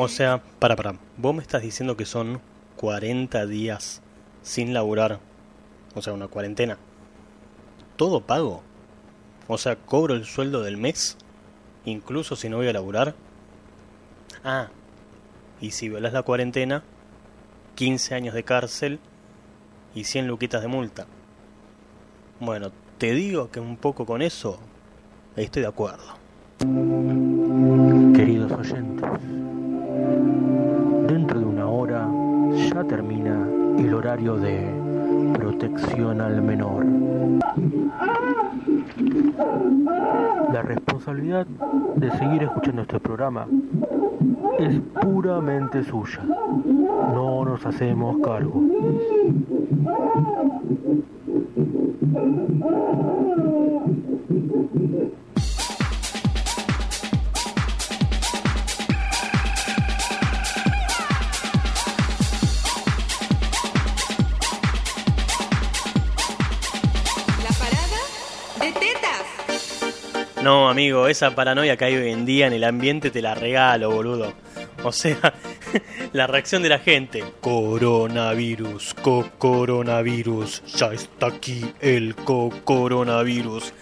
O sea, para, para, vos me estás diciendo que son 40 días sin laburar. O sea, una cuarentena. Todo pago. O sea, cobro el sueldo del mes. Incluso si no voy a laburar. Ah, y si violas la cuarentena, 15 años de cárcel y 100 luquitas de multa. Bueno, te digo que un poco con eso estoy de acuerdo. Queridos oyentes, ya termina el horario de protección al menor. La responsabilidad de seguir escuchando este programa es puramente suya. No nos hacemos cargo. No, amigo, esa paranoia que hay hoy en día en el ambiente te la regalo, boludo. O sea, la reacción de la gente. Coronavirus, co-coronavirus, ya está aquí el co-coronavirus.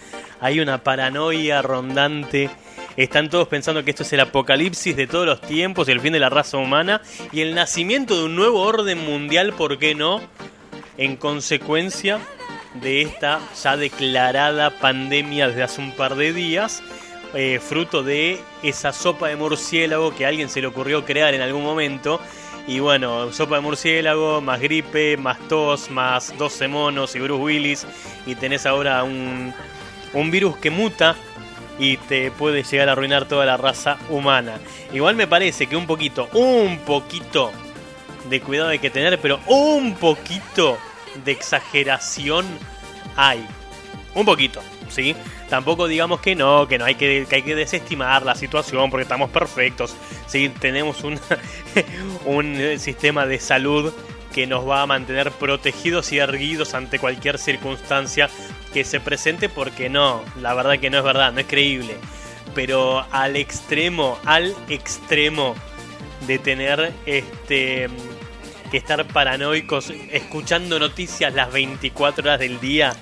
Hay una paranoia rondante. Están todos pensando que esto es el apocalipsis de todos los tiempos, el fin de la raza humana y el nacimiento de un nuevo orden mundial, ¿por qué no? En consecuencia de esta ya declarada pandemia desde hace un par de días, eh, fruto de esa sopa de murciélago que a alguien se le ocurrió crear en algún momento. Y bueno, sopa de murciélago, más gripe, más tos, más 12 monos y Bruce Willis. Y tenés ahora un, un virus que muta y te puede llegar a arruinar toda la raza humana. Igual me parece que un poquito, un poquito de cuidado hay que tener, pero un poquito de exageración hay. Un poquito, ¿sí? Tampoco digamos que no, que no hay que, hay que desestimar la situación porque estamos perfectos. Sí, tenemos un, un eh, sistema de salud que nos va a mantener protegidos y erguidos ante cualquier circunstancia que se presente porque no, la verdad que no es verdad, no es creíble. Pero al extremo, al extremo de tener este que estar paranoicos escuchando noticias las 24 horas del día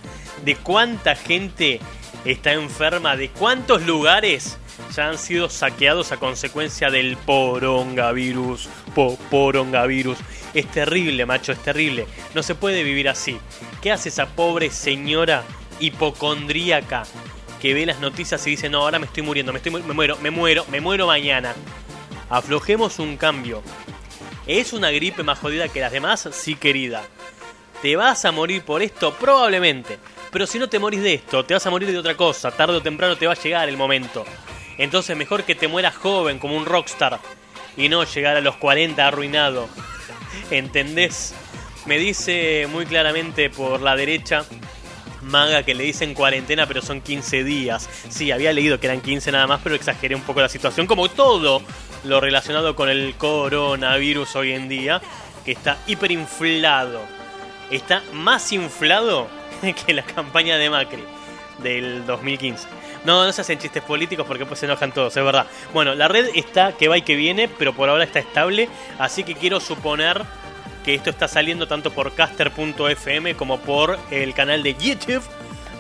de cuánta gente está enferma, de cuántos lugares ya han sido saqueados a consecuencia del porongavirus. Po porongavirus. Es terrible, macho, es terrible. No se puede vivir así. ¿Qué hace esa pobre señora hipocondríaca que ve las noticias y dice, no, ahora me estoy muriendo, me, estoy me muero, me muero, me muero mañana? Aflojemos un cambio. ¿Es una gripe más jodida que las demás? Sí, querida. ¿Te vas a morir por esto? Probablemente. Pero si no te morís de esto, te vas a morir de otra cosa. Tarde o temprano te va a llegar el momento. Entonces mejor que te mueras joven como un rockstar y no llegar a los 40 arruinado. ¿Entendés? Me dice muy claramente por la derecha Maga que le dicen cuarentena pero son 15 días. Sí, había leído que eran 15 nada más, pero exageré un poco la situación, como todo lo relacionado con el coronavirus hoy en día, que está hiperinflado. Está más inflado que la campaña de Macri del 2015. No, no se hacen chistes políticos porque pues se enojan todos, es verdad. Bueno, la red está que va y que viene, pero por ahora está estable, así que quiero suponer que esto está saliendo tanto por caster.fm como por el canal de YouTube,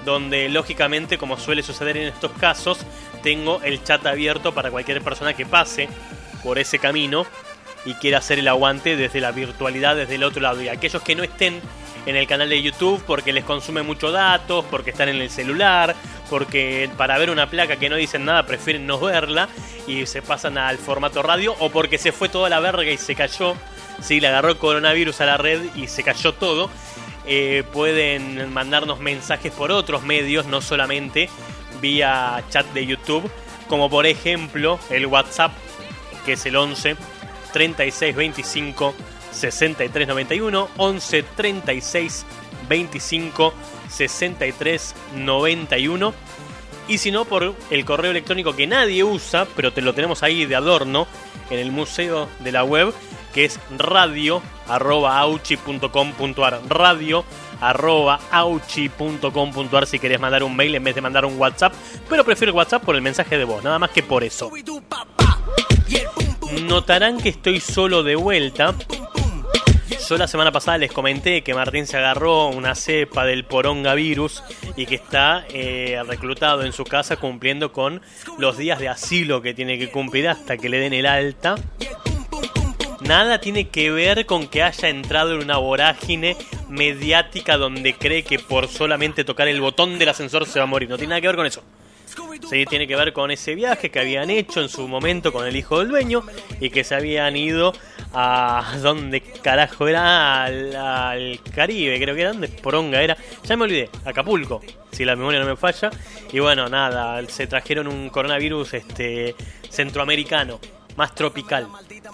donde lógicamente, como suele suceder en estos casos, tengo el chat abierto para cualquier persona que pase por ese camino y quiera hacer el aguante desde la virtualidad, desde el otro lado. Y aquellos que no estén en el canal de YouTube porque les consume mucho datos, porque están en el celular, porque para ver una placa que no dicen nada prefieren no verla y se pasan al formato radio, o porque se fue toda la verga y se cayó, sí, le agarró coronavirus a la red y se cayó todo. eh, pueden mandarnos mensajes por otros medios, no solamente vía chat de YouTube, como por ejemplo el WhatsApp, que es el 11 36 25 63 91 11 36 25 63 91 y si no por el correo electrónico que nadie usa pero te lo tenemos ahí de adorno en el museo de la web que es radio arroba auchi.com.ar radio arroba auchi.com.ar si querés mandar un mail en vez de mandar un WhatsApp pero prefiero el WhatsApp por el mensaje de voz nada más que por eso Notarán que estoy solo de vuelta. Yo la semana pasada les comenté que Martín se agarró una cepa del poronga virus y que está eh, reclutado en su casa cumpliendo con los días de asilo que tiene que cumplir hasta que le den el alta. Nada tiene que ver con que haya entrado en una vorágine mediática donde cree que por solamente tocar el botón del ascensor se va a morir. No tiene nada que ver con eso. Sí, tiene que ver con ese viaje que habían hecho en su momento con el hijo del dueño y que se habían ido a donde carajo era al, Caribe, creo que era donde Poronga era, ya me olvidé, Acapulco, si la memoria no me falla. Y bueno, nada, se trajeron un coronavirus este centroamericano más tropical,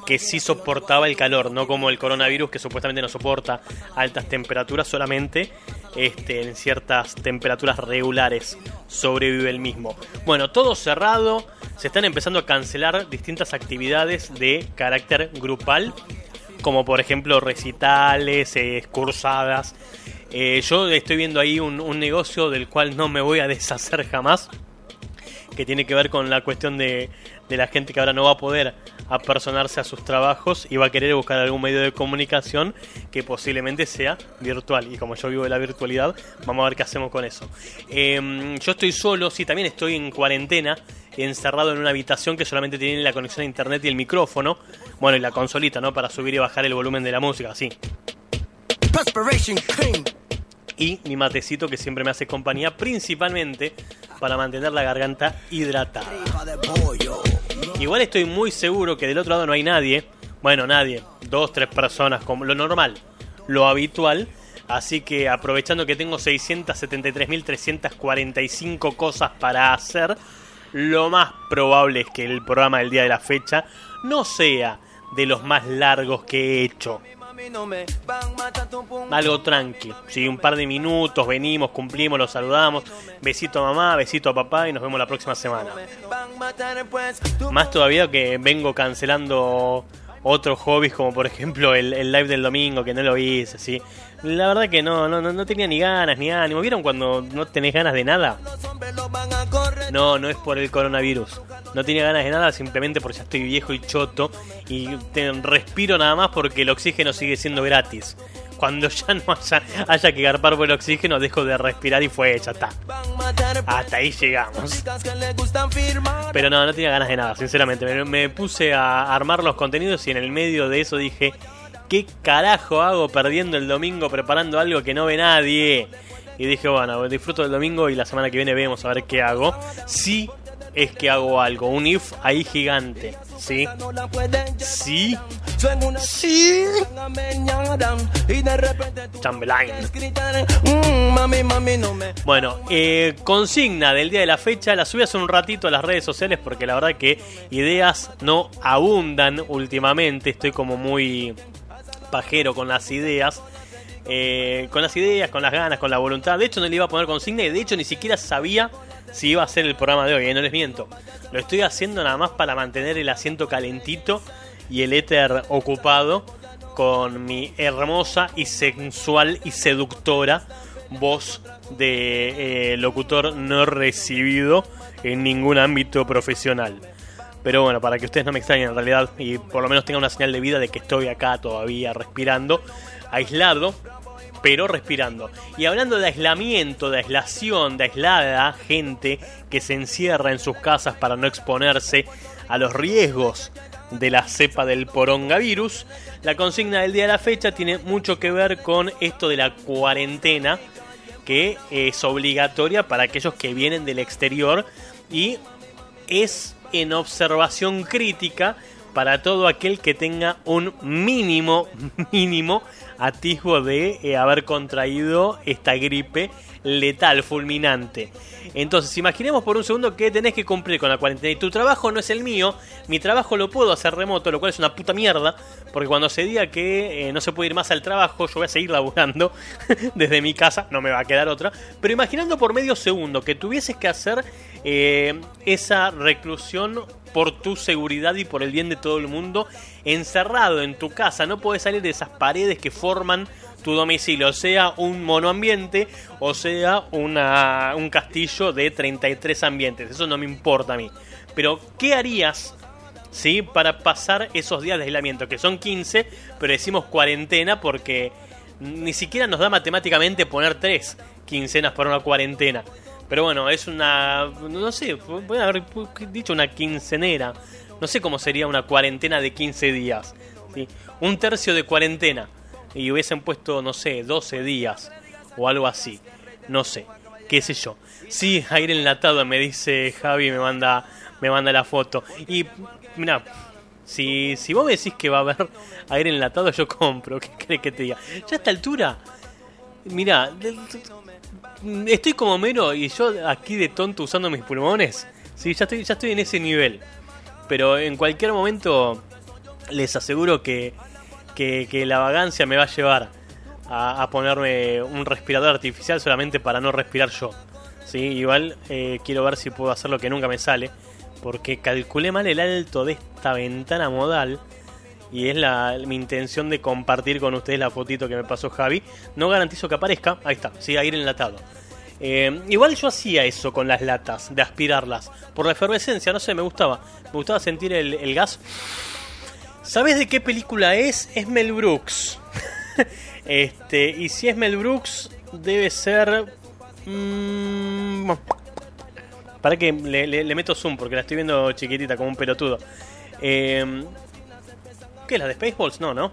que sí soportaba el calor, no como el coronavirus que supuestamente no soporta altas temperaturas, solamente este, en ciertas temperaturas regulares sobrevive el mismo. Bueno, todo cerrado, se están empezando a cancelar distintas actividades de carácter grupal, como por ejemplo recitales, excursadas. Eh, yo estoy viendo ahí un negocio del cual no me voy a deshacer jamás que tiene que ver con la cuestión de, de la gente que ahora no va a poder apersonarse a sus trabajos y va a querer buscar algún medio de comunicación que posiblemente sea virtual. Y como yo vivo de la virtualidad, vamos a ver qué hacemos con eso. Em, yo estoy solo, sí, también estoy en cuarentena, encerrado en una habitación que solamente tiene la conexión a internet y el micrófono. Bueno, y la consolita, ¿no? Para subir y bajar el volumen de la música, sí y mi matecito que siempre me hace compañía, principalmente para mantener la garganta hidratada. Igual estoy muy seguro que del otro lado no hay nadie, bueno, nadie, dos, tres personas, como lo normal, lo habitual. Así que aprovechando que tengo 673.345 cosas para hacer, lo más probable es que el programa del día de la fecha no sea de los más largos que he hecho. Algo tranqui, sí, un par de minutos, venimos, cumplimos, los saludamos. Besito a mamá, besito a papá y nos vemos la próxima semana. Más todavía que vengo cancelando otros hobbies como por ejemplo el, live del domingo que no lo hice, ¿sí? La verdad que no, no, no tenía ni ganas ni ánimo. ¿Vieron cuando no tenés ganas de nada? No, no es por el coronavirus. No tenía ganas de nada simplemente porque ya estoy viejo y choto y respiro nada más porque el oxígeno sigue siendo gratis cuando ya no haya, que garpar por el oxígeno, dejo de respirar y fue, ya está. Hasta ahí llegamos. Pero no, no tenía ganas de nada, sinceramente. Me, puse a armar los contenidos y en el medio de eso dije, ¿qué carajo hago perdiendo el domingo preparando algo que no ve nadie? Y dije, bueno, disfruto del domingo y la semana que viene vemos a ver qué hago. Sí es que hago algo, un if ahí gigante, ¿sí? Sí. Sí. Chambelain. Bueno, eh, consigna del día de la fecha, la subí hace un ratito a las redes sociales porque la verdad que ideas no abundan últimamente, estoy como muy pajero con las ideas. Eh, con las ideas, con las ganas, con la voluntad. De hecho, no le iba a poner consigna y de hecho ni siquiera sabía si iba a ser el programa de hoy, ¿eh? no les miento. Lo estoy haciendo nada más para mantener el asiento calentito y el éter ocupado con mi hermosa y sensual y seductora voz de eh, locutor no recibido en ningún ámbito profesional. Pero bueno, para que ustedes no me extrañen en realidad y por lo menos tengan una señal de vida de que estoy acá todavía respirando, aislado, pero respirando. Y hablando de aislamiento, de aislación, de aislada gente que se encierra en sus casas para no exponerse a los riesgos de la cepa del porongavirus, la consigna del día de la fecha tiene mucho que ver con esto de la cuarentena que es obligatoria para aquellos que vienen del exterior y es en observación crítica para todo aquel que tenga un mínimo, mínimo atisbo de eh, haber contraído esta gripe letal, fulminante. Entonces, imaginemos por un segundo que tenés que cumplir con la cuarentena y tu trabajo no es el mío, mi trabajo lo puedo hacer remoto, lo cual es una puta mierda, porque cuando se diga que eh, no se puede ir más al trabajo, yo voy a seguir laburando desde mi casa, no me va a quedar otra, pero imaginando por medio segundo que tuvieses que hacer eh, esa reclusión por tu seguridad y por el bien de todo el mundo, encerrado en tu casa, no puedes salir de esas paredes que forman tu domicilio, sea un monoambiente o sea una, un castillo de 33 ambientes, eso no me importa a mí. Pero, ¿qué harías ¿sí? Para pasar esos días de aislamiento, que son 15, pero decimos cuarentena porque ni siquiera nos da matemáticamente poner 3 quincenas para una cuarentena. Pero bueno, es una. No sé, voy a haber dicho una quincenera. No sé cómo sería una cuarentena de 15 días. ¿sí? Un tercio de cuarentena. Y hubiesen puesto, no sé, 12 días. O algo así. No sé. ¿Qué sé yo? Sí, aire enlatado, me dice Javi, me manda, me manda la foto. Y, mira, si, si vos me decís que va a haber aire enlatado, yo compro. ¿Qué crees que te diga? Ya a esta altura, mira, estoy como mero y yo aquí de tonto usando mis pulmones. Sí, ya estoy, ya estoy en ese nivel. Pero en cualquier momento les aseguro que, que, la vagancia me va a llevar a, ponerme un respirador artificial solamente para no respirar yo. ¿sí? Igual eh, quiero ver si puedo hacer lo que nunca me sale. Porque calculé mal el alto de esta ventana modal. Y es la, mi intención de compartir con ustedes la fotito que me pasó Javi. No garantizo que aparezca. Ahí está, sí, aire enlatado. Eh, igual yo hacía eso con las latas, de aspirarlas. Por la efervescencia, no sé, me gustaba. Me gustaba sentir el, gas. ¿Sabes de qué película es? Es Mel Brooks. este, y si es Mel Brooks, debe ser. Mmm, para que le, meto zoom porque la estoy viendo chiquitita como un pelotudo. Eh, ¿Qué es la de Spaceballs? No, no.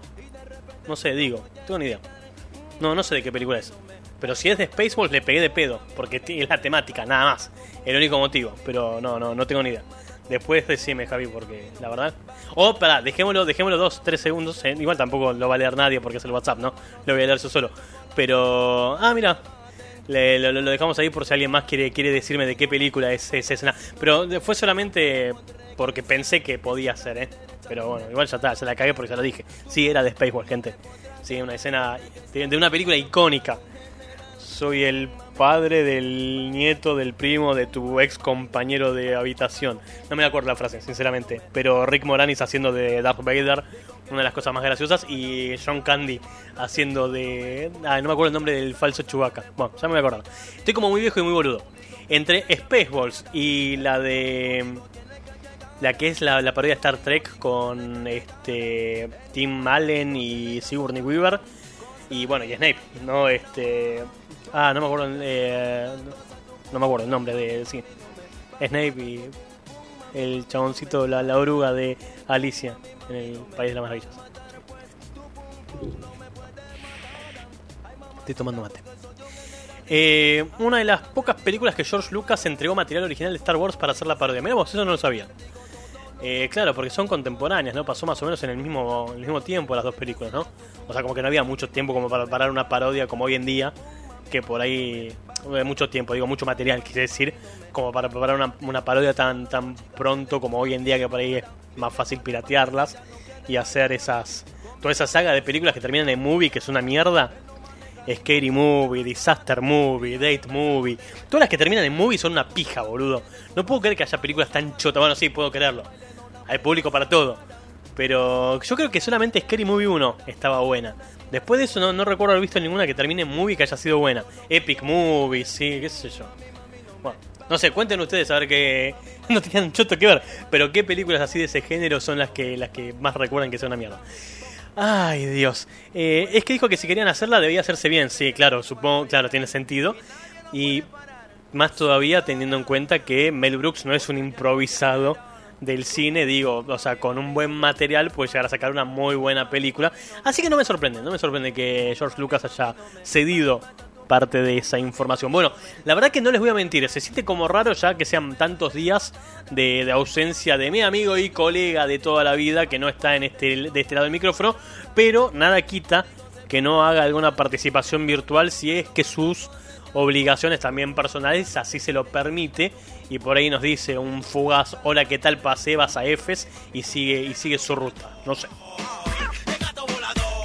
No sé, digo. Tengo ni idea. No, no sé de qué película es. Pero si es de Spaceballs le pegué de pedo, porque es la temática, nada más. El único motivo, pero no, no, no tengo ni idea. Después decime, Javi, porque la verdad. O, oh, pará, dejémoslo, dejémoslo dos, tres segundos. Eh, igual tampoco lo va a leer nadie porque es el WhatsApp, ¿no? Lo voy a leer yo solo. Pero. Ah, mira. lo, dejamos ahí por si alguien más quiere, quiere decirme de qué película es esa escena. Pero fue solamente porque pensé que podía ser, ¿eh? Pero bueno, igual ya está, se la cagué porque se la dije. Sí, era de Spaceballs, gente. Sí, una escena de una película icónica soy el padre del nieto del primo de tu ex compañero de habitación. No me acuerdo la frase, sinceramente. Pero Rick Moranis haciendo de Darth Vader, una de las cosas más graciosas. Y John Candy haciendo de. Ah, no me acuerdo el nombre del falso Chewbacca. Bueno, ya me voy a acordar. Estoy como muy viejo y muy boludo. Entre Spaceballs y la de. La que es la, la parodia de Star Trek con este Tim Allen y Sigourney Weaver. Y bueno, y Snape, ¿no? Este Ah, no me acuerdo. Eh, no me acuerdo el nombre de. Sí. Snape y el chaboncito, la, la oruga de Alicia en el País de las Maravillas. Estoy tomando mate. Eh, una de las pocas películas que George Lucas entregó material original de Star Wars para hacer la parodia. Mira vos, eso no lo sabía. Eh, claro, porque son contemporáneas, ¿no? Pasó más o menos en el mismo, en el mismo tiempo las dos películas, ¿no? O sea, como que no había mucho tiempo como para parar una parodia como hoy en día que por ahí mucho tiempo, digo mucho material, quise decir, como para preparar una, una, parodia tan, tan pronto como hoy en día que por ahí es más fácil piratearlas y hacer esas toda esa saga de películas que terminan en movie que es una mierda. Scary Movie, Disaster Movie, Date Movie. Todas las que terminan en movie son una pija, boludo. No puedo creer que haya películas tan chotas. Bueno, sí, puedo creerlo. Hay público para todo. Pero yo creo que solamente Scary Movie 1 estaba buena. Después de eso no, recuerdo haber visto ninguna que termine en movie que haya sido buena. Epic Movie, sí, qué sé yo. Bueno, no sé, cuenten ustedes a ver qué... No tenían choto que ver, pero qué películas así de ese género son las que, las que más recuerdan que sea una mierda. Ay, Dios. Eh, es que dijo que si querían hacerla debía hacerse bien. Sí, claro, supongo, claro, tiene sentido. Y más todavía teniendo en cuenta que Mel Brooks no es un improvisado del cine, digo, o sea, con un buen material puede llegar a sacar una muy buena película. Así que no me sorprende, no me sorprende que George Lucas haya cedido parte de esa información. Bueno, la verdad que no les voy a mentir, se siente como raro ya que sean tantos días de, ausencia de mi amigo y colega de toda la vida que no está en este, de este lado del micrófono, pero nada quita que no haga alguna participación virtual si es que sus obligaciones también personales, así se lo permite. Y por ahí nos dice un fugaz, hola, ¿qué tal? Pasé, vas a Efes y sigue, y sigue su ruta. No sé.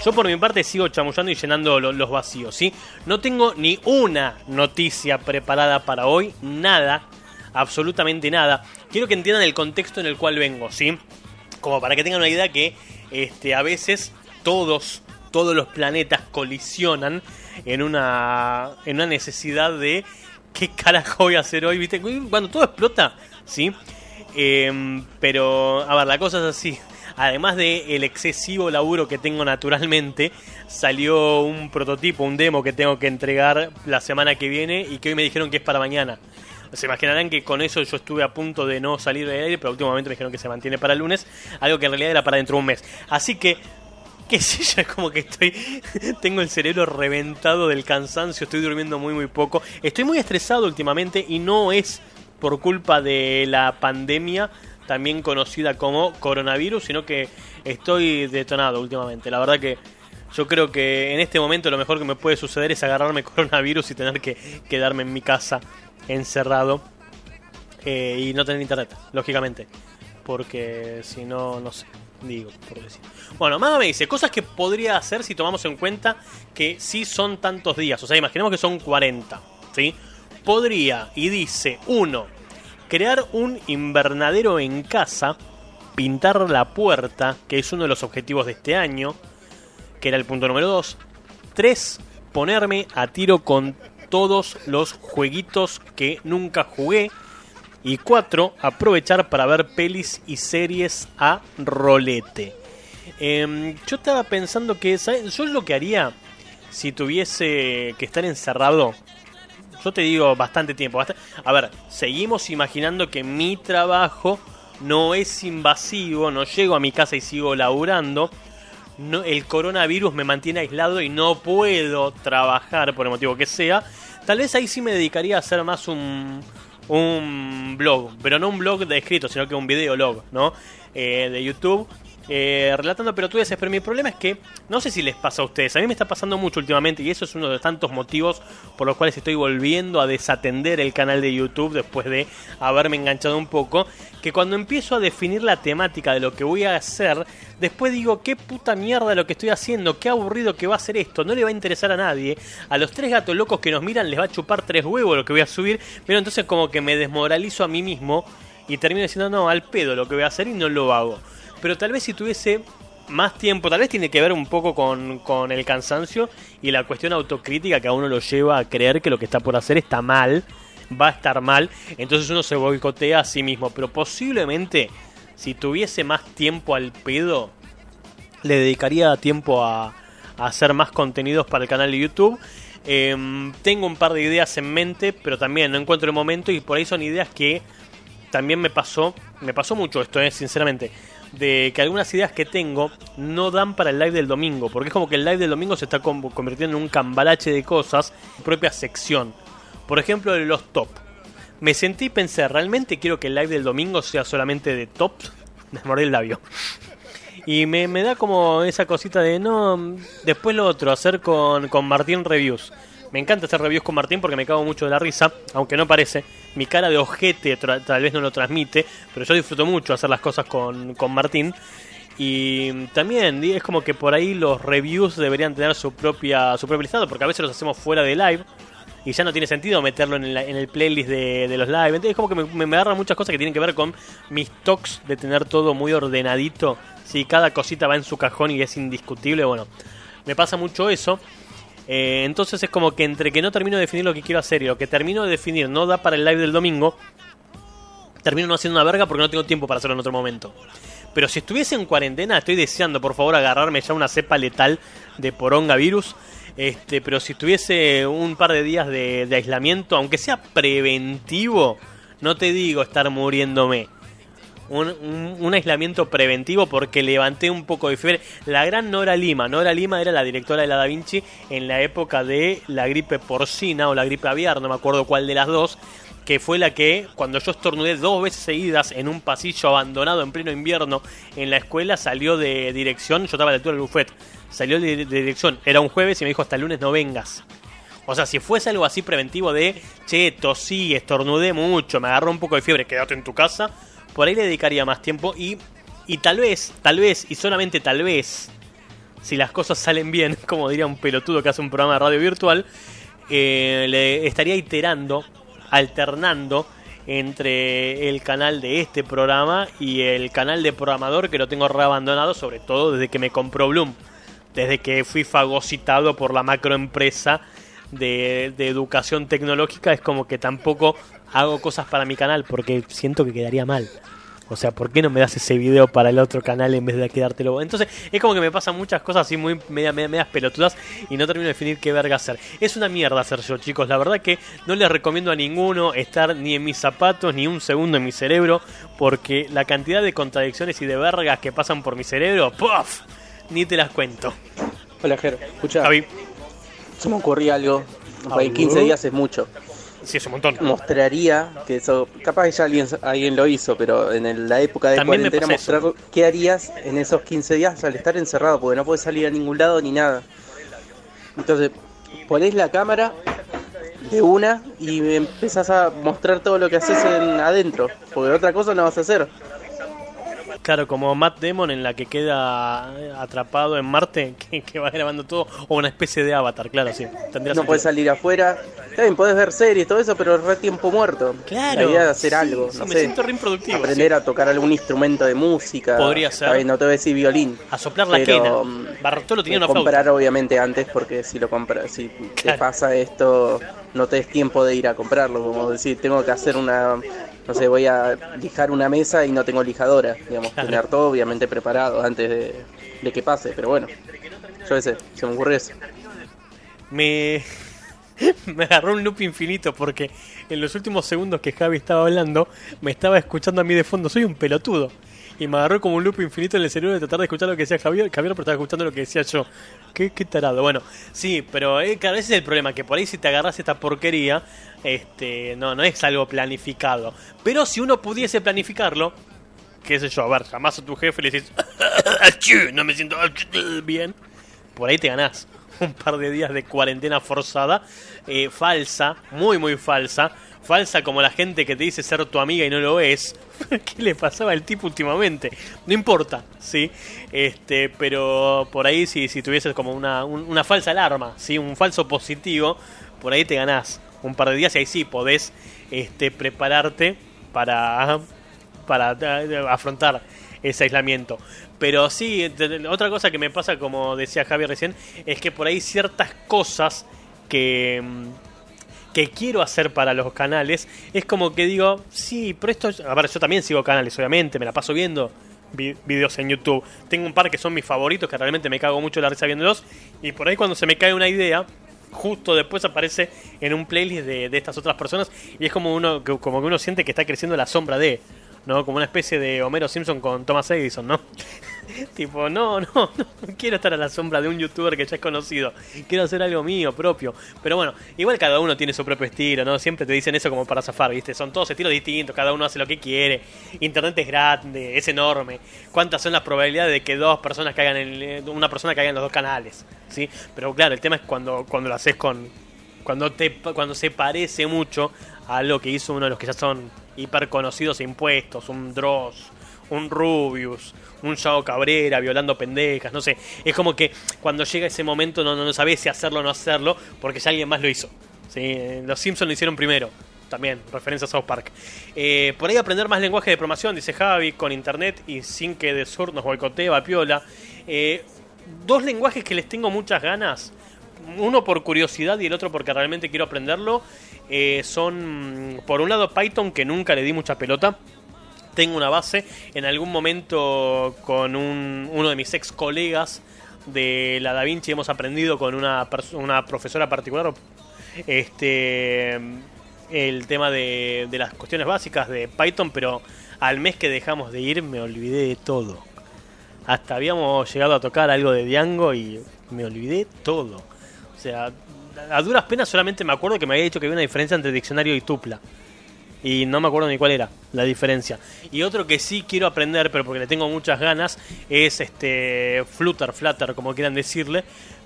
Yo por mi parte sigo chamullando y llenando los vacíos, ¿sí? No tengo ni una noticia preparada para hoy, nada, absolutamente nada. Quiero que entiendan el contexto en el cual vengo, ¿sí? Como para que tengan una idea que este, a veces todos, todos los planetas colisionan en una, en una necesidad de qué carajo voy a hacer hoy, ¿viste? Cuando todo explota, ¿sí? Em, pero, a ver, la cosa es así. Además de el excesivo laburo que tengo naturalmente, salió un prototipo, un demo que tengo que entregar la semana que viene y que hoy me dijeron que es para mañana. Se imaginarán que con eso yo estuve a punto de no salir del aire, pero últimamente me dijeron que se mantiene para el lunes, algo que en realidad era para dentro de un mes. Así que qué sé yo, es como que estoy, tengo el cerebro reventado del cansancio, estoy durmiendo muy muy poco, estoy muy estresado últimamente y no es por culpa de la pandemia, también conocida como coronavirus, sino que estoy detonado últimamente. La verdad que yo creo que en este momento lo mejor que me puede suceder es agarrarme coronavirus y tener que quedarme en mi casa encerrado eh, y no tener internet, lógicamente. Porque si no, no sé, digo, por decir. Bueno, Maga me dice, cosas que podría hacer si tomamos en cuenta que sí son tantos días. O sea, imaginemos que son 40, ¿sí? Podría, y dice, uno, crear un invernadero en casa, pintar la puerta, que es uno de los objetivos de este año, que era el punto número 2. 3. Ponerme a tiro con todos los jueguitos que nunca jugué. Y 4. Aprovechar para ver pelis y series a rolete. Em, yo estaba pensando que, ¿sabes? Yo lo que haría si tuviese que estar encerrado yo te digo bastante tiempo. A ver, seguimos imaginando que mi trabajo no es invasivo, no llego a mi casa y sigo laburando. El coronavirus me mantiene aislado y no puedo trabajar por el motivo que sea. Tal vez ahí sí me dedicaría a hacer más un, un blog, pero no un blog de escrito, sino que un videolog, ¿no? Eh, de YouTube eh, relatando pelotudeces, pero mi problema es que no sé si les pasa a ustedes, a mí me está pasando mucho últimamente y eso es uno de tantos motivos por los cuales estoy volviendo a desatender el canal de YouTube después de haberme enganchado un poco, que cuando empiezo a definir la temática de lo que voy a hacer, después digo, qué puta mierda lo que estoy haciendo, qué aburrido que va a ser esto, no le va a interesar a nadie, a los tres gatos locos que nos miran les va a chupar tres huevos lo que voy a subir, pero entonces como que me desmoralizo a mí mismo y termino diciendo, no, al pedo lo que voy a hacer y no lo hago pero tal vez si tuviese más tiempo, tal vez tiene que ver un poco con, el cansancio y la cuestión autocrítica que a uno lo lleva a creer que lo que está por hacer está mal, va a estar mal, entonces uno se boicotea a sí mismo, pero posiblemente si tuviese más tiempo al pedo, le dedicaría tiempo a, hacer más contenidos para el canal de YouTube. Em, tengo un par de ideas en mente, pero también no encuentro el momento y por ahí son ideas que también me pasó, me pasó mucho esto, eh, sinceramente de que algunas ideas que tengo no dan para el live del domingo, porque es como que el live del domingo se está convirtiendo en un cambalache de cosas, propia sección. Por ejemplo, los top. Me sentí y pensé, ¿realmente quiero que el live del domingo sea solamente de tops? Me mordí el labio. Y me, da como esa cosita de, no, después lo otro, hacer con, con Martín Reviews. Me encanta hacer reviews con Martín porque me cago mucho de la risa, aunque no parece. Mi cara de ojete tal vez no lo transmite, pero yo disfruto mucho hacer las cosas con, con Martín. Y también es como que por ahí los reviews deberían tener su propia su propio listado, porque a veces los hacemos fuera de live y ya no tiene sentido meterlo en, en el playlist de, de, los live. Entonces es como que me, me, agarran muchas cosas que tienen que ver con mis talks de tener todo muy ordenadito. Si cada cosita va en su cajón y es indiscutible, bueno, me pasa mucho eso. Eh, entonces es como que entre que no termino de definir lo que quiero hacer y lo que termino de definir no da para el live del domingo, termino no haciendo una verga porque no tengo tiempo para hacerlo en otro momento. Pero si estuviese en cuarentena, estoy deseando por favor agarrarme ya una cepa letal de poronga virus. Este, pero si estuviese un par de días de aislamiento, aunque sea preventivo, no te digo estar muriéndome un, aislamiento preventivo porque levanté un poco de fiebre. La gran Nora Lima, Nora Lima era la directora de la Da Vinci en la época de la gripe porcina o la gripe aviar, no me acuerdo cuál de las dos, que fue la que cuando yo estornudé dos veces seguidas en un pasillo abandonado en pleno invierno en la escuela salió de dirección, yo estaba a la altura del buffet, salió de, dirección, era un jueves y me dijo hasta el lunes no vengas. O sea, si fuese algo así preventivo de, che, tosí, estornudé mucho, me agarró un poco de fiebre, quédate en tu casa, por ahí le dedicaría más tiempo y, y tal vez, tal vez, y solamente tal vez, si las cosas salen bien, como diría un pelotudo que hace un programa de radio virtual, eh, le estaría iterando, alternando entre el canal de este programa y el canal de programador que lo tengo reabandonado, sobre todo desde que me compró Bloom, desde que fui fagocitado por la macroempresa de, de educación tecnológica, es como que tampoco hago cosas para mi canal porque siento que quedaría mal. O sea, ¿por qué no me das ese video para el otro canal en vez de quedártelo? Entonces, es como que me pasan muchas cosas así muy media, media- medias pelotudas y no termino de definir qué verga hacer. Es una mierda hacer yo, chicos. La verdad que no les recomiendo a ninguno estar ni en mis zapatos ni un segundo en mi cerebro porque la cantidad de contradicciones y de vergas que pasan por mi cerebro, ¡puf! Ni te las cuento. Hola, Ger. Escucha, Javi, se me ocurría algo. Ah, En 15 ¿no? días es mucho. sí, es un montón. Mostraría que eso. Capaz que ya alguien, alguien lo hizo, pero en el- la época de También me cuarentena pasa mostrar qué harías en esos 15 días al estar encerrado, porque no puedes salir a ningún lado ni nada. Entonces, ponés la cámara de una y empezás a mostrar todo lo que haces en adentro, porque otra cosa no vas a hacer. Claro, como Matt Damon en la que queda eh, atrapado en Marte, que, que va grabando todo, o una especie de avatar, claro, sí. Tendría No puedes salir afuera. También podés ver series, todo eso, pero re tiempo muerto. Claro. La idea es hacer sí, algo, sí, no me sé. siento re improductivo. aprender a tocar algún instrumento de música. Podría ser. Bien, no te voy a decir violín. A soplar la pero, quena. Bartolo tenía una comprar flauta. obviamente antes porque si lo compras, si te pasa esto, no te des tiempo de ir a comprarlo. Como decir, tengo que hacer una, no sé, voy a lijar una mesa y no tengo lijadora. Digamos, Claro. tener todo obviamente preparado antes de, de que pase. Pero bueno, yo qué sé, se me ocurrió eso. Me... me agarró un loop infinito porque en los últimos segundos que Javi estaba hablando, me estaba escuchando a mí de fondo. Soy un pelotudo. Y me agarró como un loop infinito en el cerebro de tratar de escuchar lo que decía Javier, Javier pero estaba escuchando lo que decía yo. Qué, qué tarado. Bueno, sí, pero eh, es el problema, que por ahí si te agarras esta porquería, este, no, no es algo planificado. Pero si uno pudiese planificarlo, qué sé yo, a ver, jamás a tu jefe le "Achú, no me siento bien, por ahí te ganás un par de días de cuarentena forzada, eh, falsa, muy muy falsa, falsa como la gente que te dice ser tu amiga y no lo es. ¿Qué le pasaba al tipo últimamente? No importa, sí, este, pero por ahí si, si tuvieses como una, un- una falsa alarma, sí, un falso positivo, por ahí te ganás un par de días y ahí sí podés este, prepararte para para eh, afrontar ese aislamiento. Pero sí, otra cosa que me pasa, como decía Javier recién, es que por ahí ciertas cosas que, mm, que quiero hacer para los canales, es como que digo, sí, pero esto... es- A ver, yo también sigo canales, obviamente, me la paso viendo vi- videos en YouTube. Tengo un par que son mis favoritos, que realmente me cago mucho la risa viéndolos, y por ahí cuando se me cae una idea, justo después aparece en un playlist de, de estas otras personas y es como uno como que uno siente que está creciendo la sombra de no como una especie de Homero Simpson con Thomas Edison no tipo no no no quiero estar a la sombra de un youtuber que ya es conocido. Quiero hacer algo mío propio. Pero bueno igual cada uno tiene su propio estilo no siempre te dicen eso como para zafar viste son todos estilos distintos cada uno hace lo que quiere. Internet es grande es enorme. Cuántas son las probabilidades de que dos personas caigan en una persona caiga en los dos canales sí pero claro el tema es cuando cuando lo haces con cuando te cuando se parece mucho a lo que hizo uno de los que ya son hiper conocidos e impuestos, un Dross, un Rubius, un Yao Cabrera violando pendejas, no sé, es como que cuando llega ese momento no, no, no sabes si hacerlo o no hacerlo porque ya alguien más lo hizo. ¿sí? Los Simpsons lo hicieron primero. También, referencia a South Park. Eh, por ahí aprender más lenguaje de programación, dice Javi, con internet y sin que de sur nos boicotee, va piola. Eh, dos lenguajes que les tengo muchas ganas uno por curiosidad y el otro porque realmente quiero aprenderlo, eh, son por un lado Python que nunca le di mucha pelota. Tengo una base, en algún momento con un- uno de mis ex colegas de la Da Vinci hemos aprendido con una, una profesora particular este el tema de, de las cuestiones básicas de Python, pero al mes que dejamos de ir me olvidé de todo. Hasta habíamos llegado a tocar algo de Django y me olvidé todo. O sea, a duras penas solamente me acuerdo que me había dicho que había una diferencia entre diccionario y tupla. Y no me acuerdo ni cuál era la diferencia. Y otro que sí quiero aprender, pero porque le tengo muchas ganas, es este Flutter, Flutter, como quieran decirle.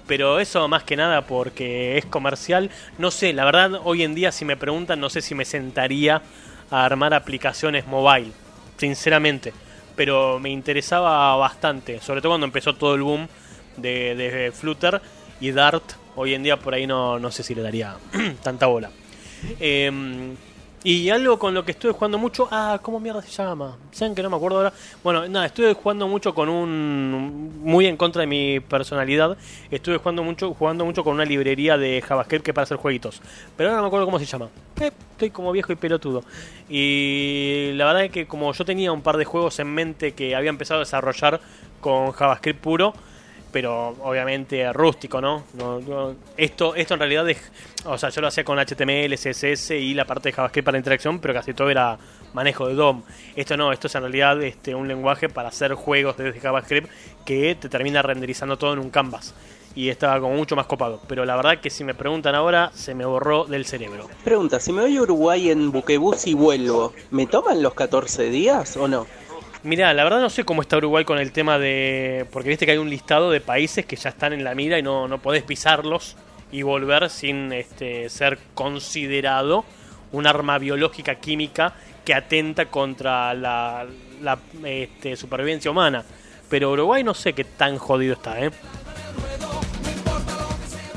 Pero eso más que nada porque es comercial. No sé, la verdad, hoy en día si me preguntan, no sé si me sentaría a armar aplicaciones mobile. Sinceramente. Pero me interesaba bastante. Sobre todo cuando empezó todo el boom de, de Flutter y Dart. Hoy en día por ahí no, no sé si le daría tanta bola. Em, Y algo con lo que estuve jugando mucho, ah, ¿cómo mierda se llama? ¿Saben que no me acuerdo ahora? Bueno, nada, estuve jugando mucho con un muy en contra de mi personalidad. Estuve jugando mucho jugando mucho con una librería de JavaScript que para hacer jueguitos. Pero ahora no me acuerdo cómo se llama. Eh, estoy como viejo y pelotudo. Y la verdad es que como yo tenía un par de juegos en mente que había empezado a desarrollar con JavaScript puro, pero obviamente rústico, ¿no? Esto, esto en realidad es, o sea, yo lo hacía con HTML, CSS y la parte de JavaScript para la interacción, pero casi todo era manejo de DOM. Esto no, esto es en realidad este, un lenguaje para hacer juegos desde JavaScript que te termina renderizando todo en un canvas. Y estaba como mucho más copado. Pero la verdad que si me preguntan ahora, se me borró del cerebro. Pregunta, si me voy a Uruguay en buquebús y vuelvo, ¿me toman los 14 días o no? Mira, la verdad no sé cómo está Uruguay con el tema de... Porque viste que hay un listado de países que ya están en la mira y no, no podés pisarlos y volver sin este, ser considerado un arma biológica química que atenta contra la, la, este, supervivencia humana. Pero Uruguay no sé qué tan jodido está, ¿eh?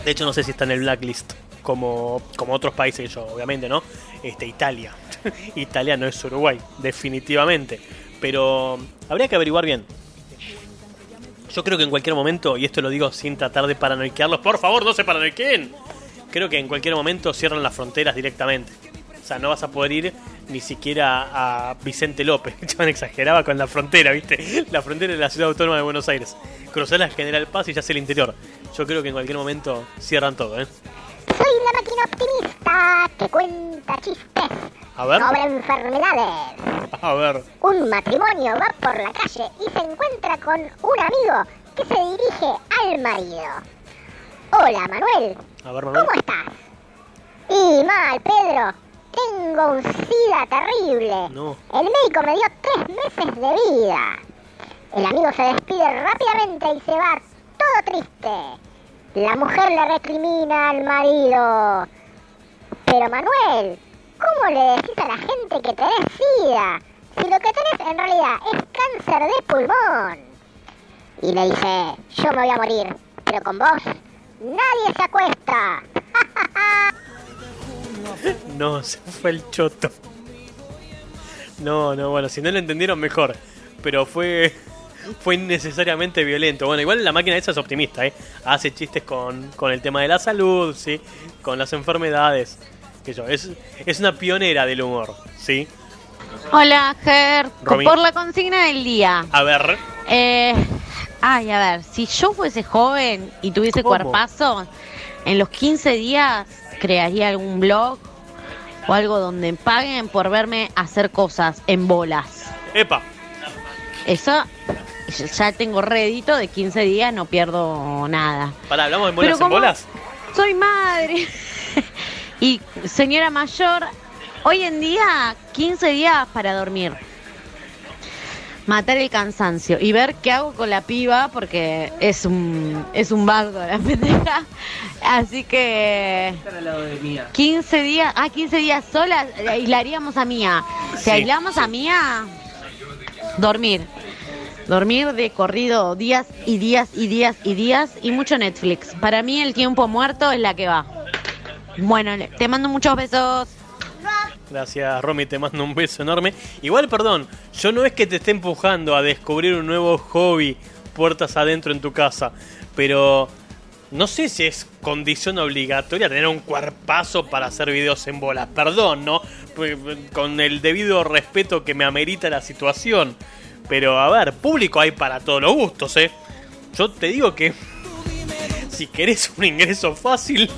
De hecho no sé si está en el blacklist como, como otros países, yo obviamente, ¿no? Este, Italia. Italia no es Uruguay, definitivamente. Pero habría que averiguar bien. Yo creo que en cualquier momento, y esto lo digo sin tratar de paranoiquearlos, por favor, no se paranoiqueen. Creo que en cualquier momento cierran las fronteras directamente. O sea, no vas a poder ir ni siquiera a Vicente López. Yo exageraba con la frontera, ¿viste? La frontera de la ciudad autónoma de Buenos Aires. Cruzar la General Paz y ya es el interior. Yo creo que en cualquier momento cierran todo, ¿eh? Soy la máquina optimista que cuenta chistes A ver, sobre enfermedades. a ver. Un matrimonio va por la calle y se encuentra con un amigo que se dirige al marido. Hola Manuel, A ver, Manuel. ¿cómo estás? Y mal, Pedro. Tengo un SIDA terrible. No. El médico me dio tres meses de vida. El amigo se despide rápidamente y se va todo triste. La mujer le recrimina al marido. Pero Manuel, ¿cómo le decís a la gente que tenés SIDA? Si lo que tenés en realidad es cáncer de pulmón. Y le dice, yo me voy a morir, pero con vos nadie se acuesta. No, se fue el choto. No, no, bueno, si no lo entendieron mejor. Pero fue fue innecesariamente violento. Bueno, igual la máquina esa es optimista, ¿eh? Hace chistes con, con el tema de la salud, ¿sí? Con las enfermedades. Que yo, es, es una pionera del humor, ¿sí? Hola, Ger. Romy. Por la consigna del día. A ver, Eh, ay, a ver, si yo fuese joven y tuviese ¿Cómo? cuerpazo, en los 15 días crearía algún blog o algo donde paguen por verme hacer cosas en bolas. epa, Eso ya tengo rédito de 15 días, no pierdo nada. pará, ¿hablamos de bolas en bolas? Soy madre. y señora mayor, hoy en día 15 días para dormir. Matar el cansancio y ver qué hago con la piba porque es un es un bardo la pendeja. Así que Están al lado de mía. 15 días, ah, 15 días sola, aislaríamos a Mía. Si Sí, aislamos a Mía, dormir. Dormir de corrido días y días y días y días y mucho Netflix. Para mí el tiempo muerto es la que va. Bueno, te mando muchos besos. Gracias, Romy, te mando un beso enorme. Igual, perdón, yo no es que te esté empujando a descubrir un nuevo hobby puertas adentro en tu casa, pero no sé si es condición obligatoria tener un cuerpazo para hacer videos en bolas. Perdón, ¿no? Pues, Con el debido respeto que me amerita la situación. Pero, a ver, público hay para todos los gustos, ¿eh? Yo te digo que si querés un ingreso fácil,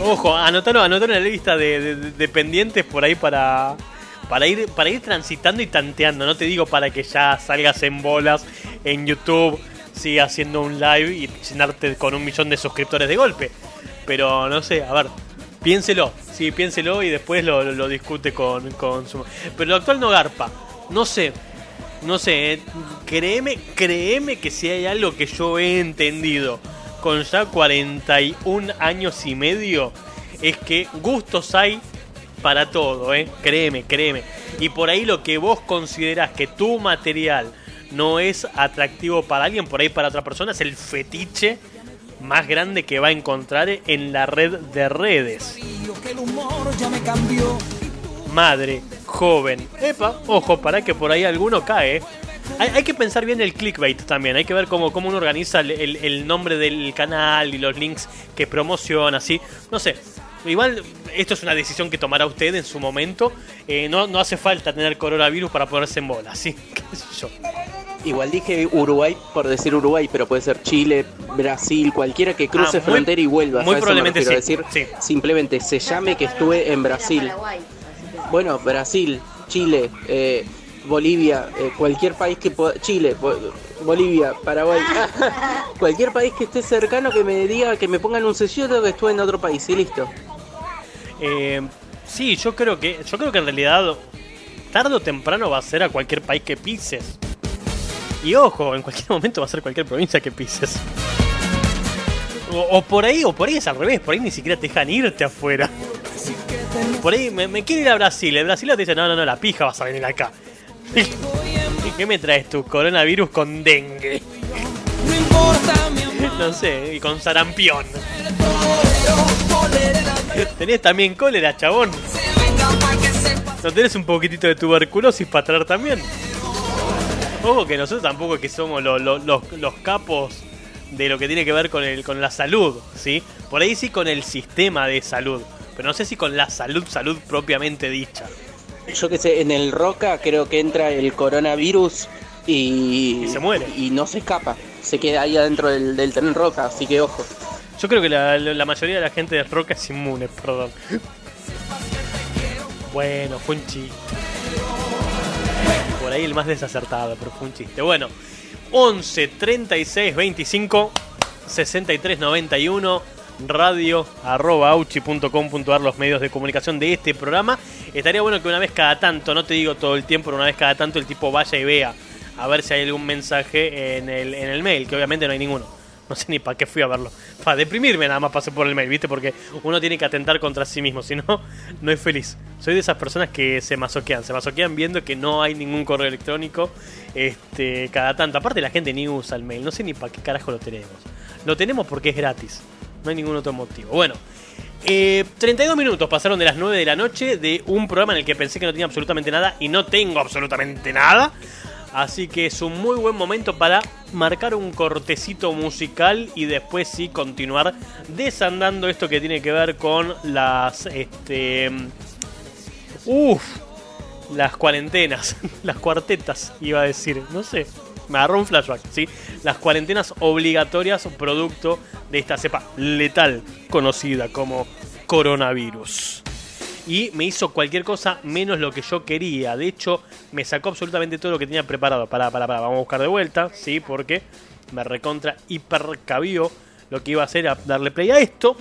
Ojo, anotaron, anotaron en la lista de, de- pendientes por ahí para, para ir para ir transitando y tanteando. No te digo para que ya salgas en bolas en YouTube, sigas haciendo un live y llenarte con un millón de suscriptores de golpe. Pero no sé, a ver, piénselo, sí, piénselo y después lo discute con, con su... Pero lo actual no garpa, no sé, no sé, eh, créeme, créeme que si hay algo que yo he entendido con ya 41 años y medio, es que gustos hay para todo, ¿eh? Créeme, créeme. Y por ahí lo que vos considerás que tu material no es atractivo para alguien, por ahí para otra persona es el fetiche más grande que va a encontrar en la red de redes. Madre, joven. Epa, ojo, para que por ahí alguno cae. Hay, hay que pensar bien el clickbait también. Hay que ver cómo, cómo uno organiza el, el- el nombre del canal y los links que promociona, así. No sé. Igual, esto es una decisión que tomará usted en su momento. Eh, no, no hace falta tener coronavirus para ponerse en bola, ¿sí? ¿Qué sé yo? Igual dije Uruguay por decir Uruguay, pero puede ser Chile, Brasil, cualquiera que cruce Ah, muy- frontera y vuelva. muy probablemente sí, decir sí. simplemente se llame que estuve en Brasil. Bueno, Brasil, Chile, eh, Bolivia, eh, cualquier país que pueda, Chile, Bo- Bolivia, Paraguay, cualquier país que esté cercano que me diga que me pongan un sello de que estuve en otro país y listo. Eh, sí, yo creo que yo creo que en realidad tarde o temprano va a ser a cualquier país que pises. Y ojo, en cualquier momento va a ser cualquier provincia que pises. O, o por ahí, o por ahí es al revés, por ahí ni siquiera te dejan irte afuera. Por ahí me, me quiero ir a Brasil, el brasileño te dice, no, no, no, la pija vas a venir acá. ¿Y qué me traes tú? Coronavirus con dengue. No sé, y con sarampión. Tenés también cólera, chabón. ¿No tenés un poquitito de tuberculosis para traer también? Ojo que nosotros tampoco es que somos lo- lo- los, los capos de lo que tiene que ver con, el, con la salud, ¿sí? Por ahí sí con el sistema de salud, pero no sé si con la salud, salud propiamente dicha. Yo que sé, en el Roca creo que entra el coronavirus y, Y se muere. Y no se escapa, se queda ahí adentro del, del tren Roca, así que ojo. Yo creo que la, la mayoría de la gente de Roca es inmune, perdón. Bueno, fue un chiste. Por ahí el más desacertado, pero fue un chiste. Bueno, 11 36 25 63 91 radio auchi.com.ar los medios de comunicación de este programa. Estaría bueno que una vez cada tanto, no te digo todo el tiempo, pero una vez cada tanto el tipo vaya y vea a ver si hay algún mensaje en el, en el mail, que obviamente no hay ninguno. No sé ni para qué fui a verlo. Para deprimirme nada más pasé por el mail, ¿viste? Porque uno tiene que atentar contra sí mismo, si no, no es feliz. Soy de esas personas que se masoquean, se masoquean viendo que no hay ningún correo electrónico este, cada tanto. Aparte la gente ni usa el mail, no sé ni para qué carajo lo tenemos. Lo tenemos porque es gratis, no hay ningún otro motivo. Bueno, eh, 32 minutos pasaron de las 9 de la noche de un programa en el que pensé que no tenía absolutamente nada y no tengo absolutamente nada. Así que es un muy buen momento para marcar un cortecito musical y después sí continuar desandando esto que tiene que ver con las este uff las cuarentenas, las cuartetas iba a decir, no sé, me agarró un flashback, ¿sí? Las cuarentenas obligatorias producto de esta cepa letal conocida como coronavirus y me hizo cualquier cosa menos lo que yo quería. De hecho, me sacó absolutamente todo lo que tenía preparado. Para, para, para, vamos a buscar de vuelta, sí, porque me recontra hipercabió lo que iba a hacer a darle play a esto.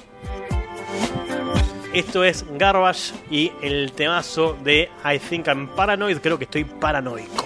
Esto es Garbage y el temazo de I Think I'm Paranoid. Creo que estoy paranoico.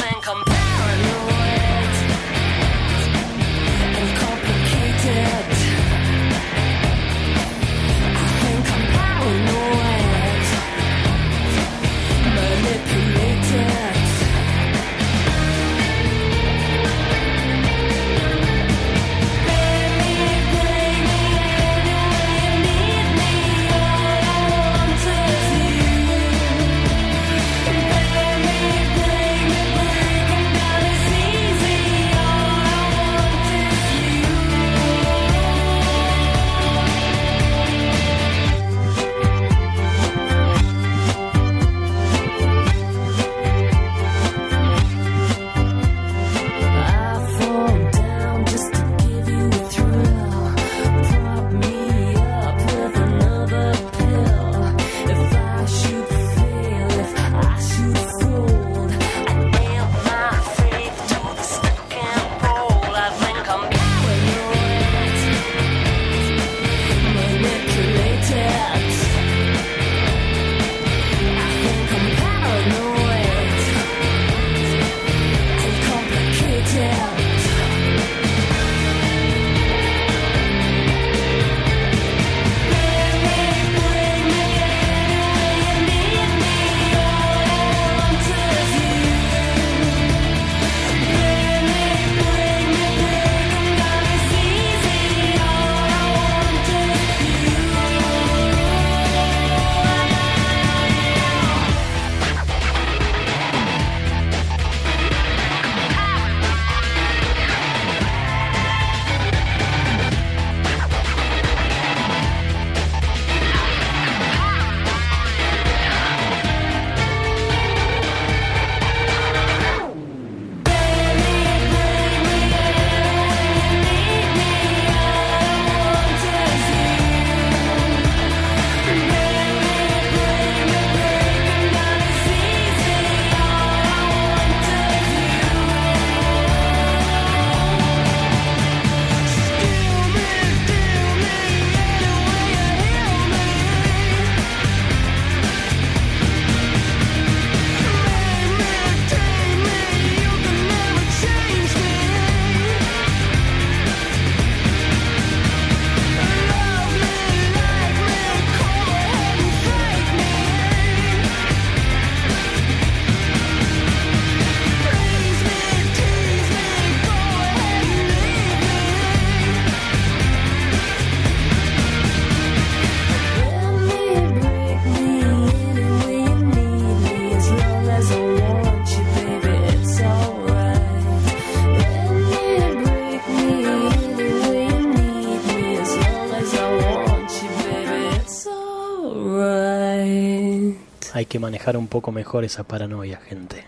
que manejar un poco mejor esa paranoia, gente.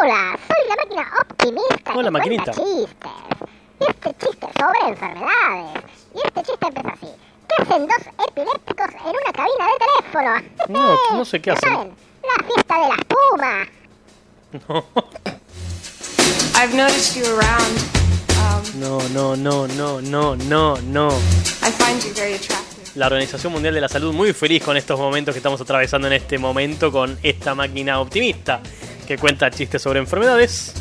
Hola, soy la máquina optimista. Hola, que maquinita. chistes. Y este chiste sobre enfermedades. Y este chiste empieza así. ¿Qué hacen dos epilépticos en una cabina de teléfono? No, no sé qué hacen. saben, La fiesta de la espuma. I've noticed you around. Um, No, no, no, no, no, no, no. I find you very attractive. La Organización Mundial de la Salud muy feliz con estos momentos que estamos atravesando en este momento con esta máquina optimista que cuenta chistes sobre enfermedades.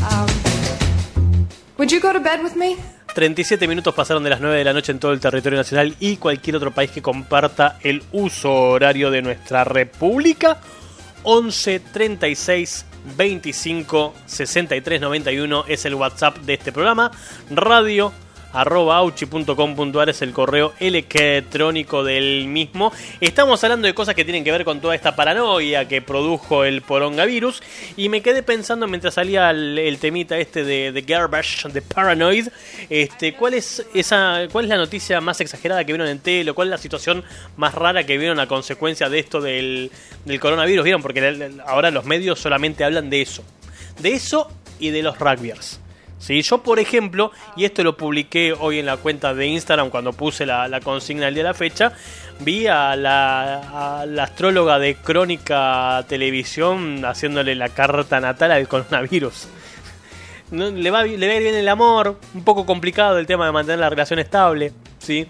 Um, would you go to bed with me? 37 minutos pasaron de las 9 de la noche en todo el territorio nacional y cualquier otro país que comparta el uso horario de nuestra república. 11 36 25 63 91 es el WhatsApp de este programa. Radio arroba auchi.com.ar es el correo electrónico del mismo. Estamos hablando de cosas que tienen que ver con toda esta paranoia que produjo el porongavirus y me quedé pensando mientras salía el, temita este de, de Garbage, de Paranoid, este, ¿cuál es esa, cuál es la noticia más exagerada que vieron en tele? ¿Cuál es la situación más rara que vieron a consecuencia de esto del, del coronavirus? ¿Vieron? Porque ahora los medios solamente hablan de eso. De eso y de los rugbyers. Sí, yo por ejemplo, y esto lo publiqué hoy en la cuenta de Instagram cuando puse la, consigna el día de la fecha, vi a la, astróloga de Crónica Televisión haciéndole la carta natal al coronavirus. No, le, va, le va a bien el amor, un poco complicado el tema de mantener la relación estable, ¿sí?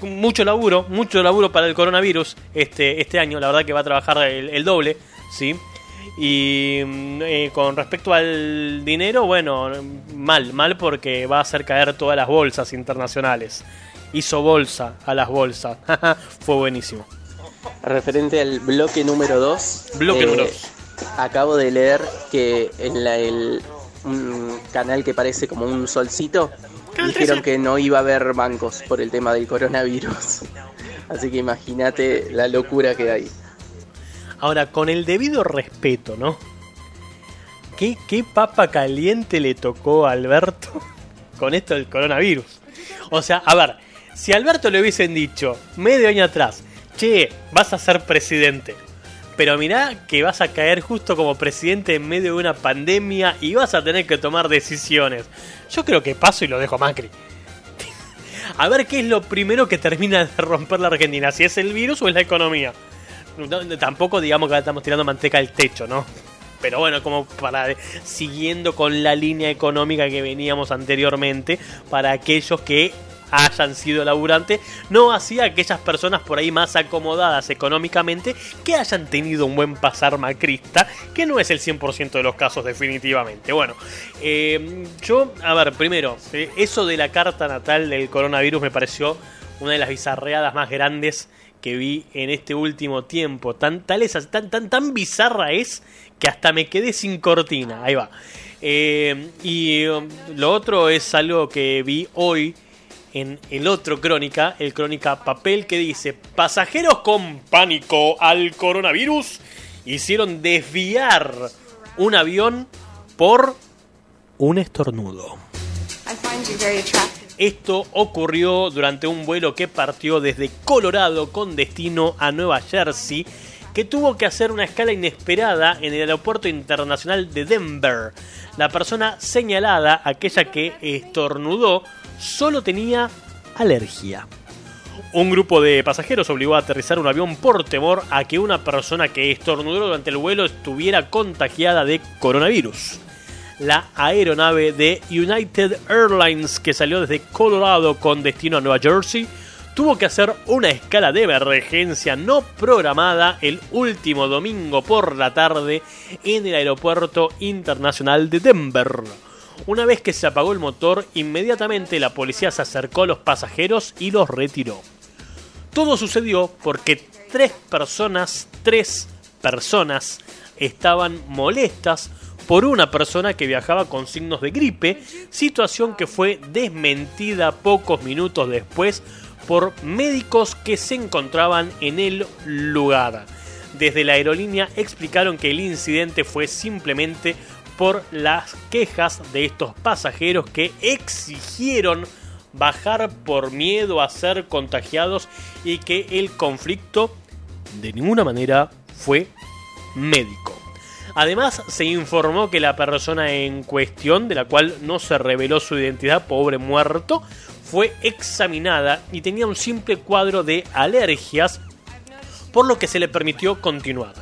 Mucho laburo, mucho laburo para el coronavirus este, este año, la verdad que va a trabajar el, el doble, ¿sí? Y mm, eh, con respecto al dinero, bueno, mal, mal porque va a hacer caer todas las bolsas internacionales. Hizo bolsa a las bolsas. Fue buenísimo. Referente al bloque número 2. Bloque número dos. Acabo de leer que en la, el, un canal que parece como un solcito dijeron que no iba a haber bancos por el tema del coronavirus. Así que imagínate la locura que hay. Ahora, con el debido respeto, ¿no? ¿Qué, qué papa caliente le tocó a Alberto con esto del coronavirus? O sea, a ver, si Alberto le hubiesen dicho medio año atrás, che, vas a ser presidente, pero mirá que vas a caer justo como presidente en medio de una pandemia y vas a tener que tomar decisiones. Yo creo que paso y lo dejo a Macri. A ver qué es lo primero que termina de romper la Argentina, si es el virus o es la economía. Tampoco digamos que estamos tirando manteca al techo, ¿no? Pero bueno, como para siguiendo con la línea económica que veníamos anteriormente, para aquellos que hayan sido laburantes, no así aquellas personas por ahí más acomodadas económicamente que hayan tenido un buen pasar macrista, que no es el 100% de los casos definitivamente. Bueno, eh, yo, a ver, primero, eh, eso de la carta natal del coronavirus me pareció una de las bizarreadas más grandes que vi en este último tiempo. Tan, tal es, tan, tan, tan bizarra es que hasta me quedé sin cortina. Ahí va. Eh, y um, lo otro es algo que vi hoy en el otro crónica, el crónica papel, que dice, pasajeros con pánico al coronavirus hicieron desviar un avión por un estornudo. I find you very. Esto ocurrió durante un vuelo que partió desde Colorado con destino a Nueva Jersey, que tuvo que hacer una escala inesperada en el aeropuerto internacional de Denver. La persona señalada, aquella que estornudó, solo tenía alergia. Un grupo de pasajeros obligó a aterrizar un avión por temor a que una persona que estornudó durante el vuelo estuviera contagiada de coronavirus la aeronave de United Airlines que salió desde Colorado con destino a Nueva Jersey tuvo que hacer una escala de emergencia no programada el último domingo por la tarde en el aeropuerto internacional de Denver. Una vez que se apagó el motor, inmediatamente la policía se acercó a los pasajeros y los retiró. Todo sucedió porque tres personas, tres personas, estaban molestas por una persona que viajaba con signos de gripe, situación que fue desmentida pocos minutos después por médicos que se encontraban en el lugar. Desde la aerolínea explicaron que el incidente fue simplemente por las quejas de estos pasajeros que exigieron bajar por miedo a ser contagiados y que el conflicto de ninguna manera fue médico. Además, se informó que la persona en cuestión, de la cual no se reveló su identidad, pobre muerto, fue examinada y tenía un simple cuadro de alergias, por lo que se le permitió continuar.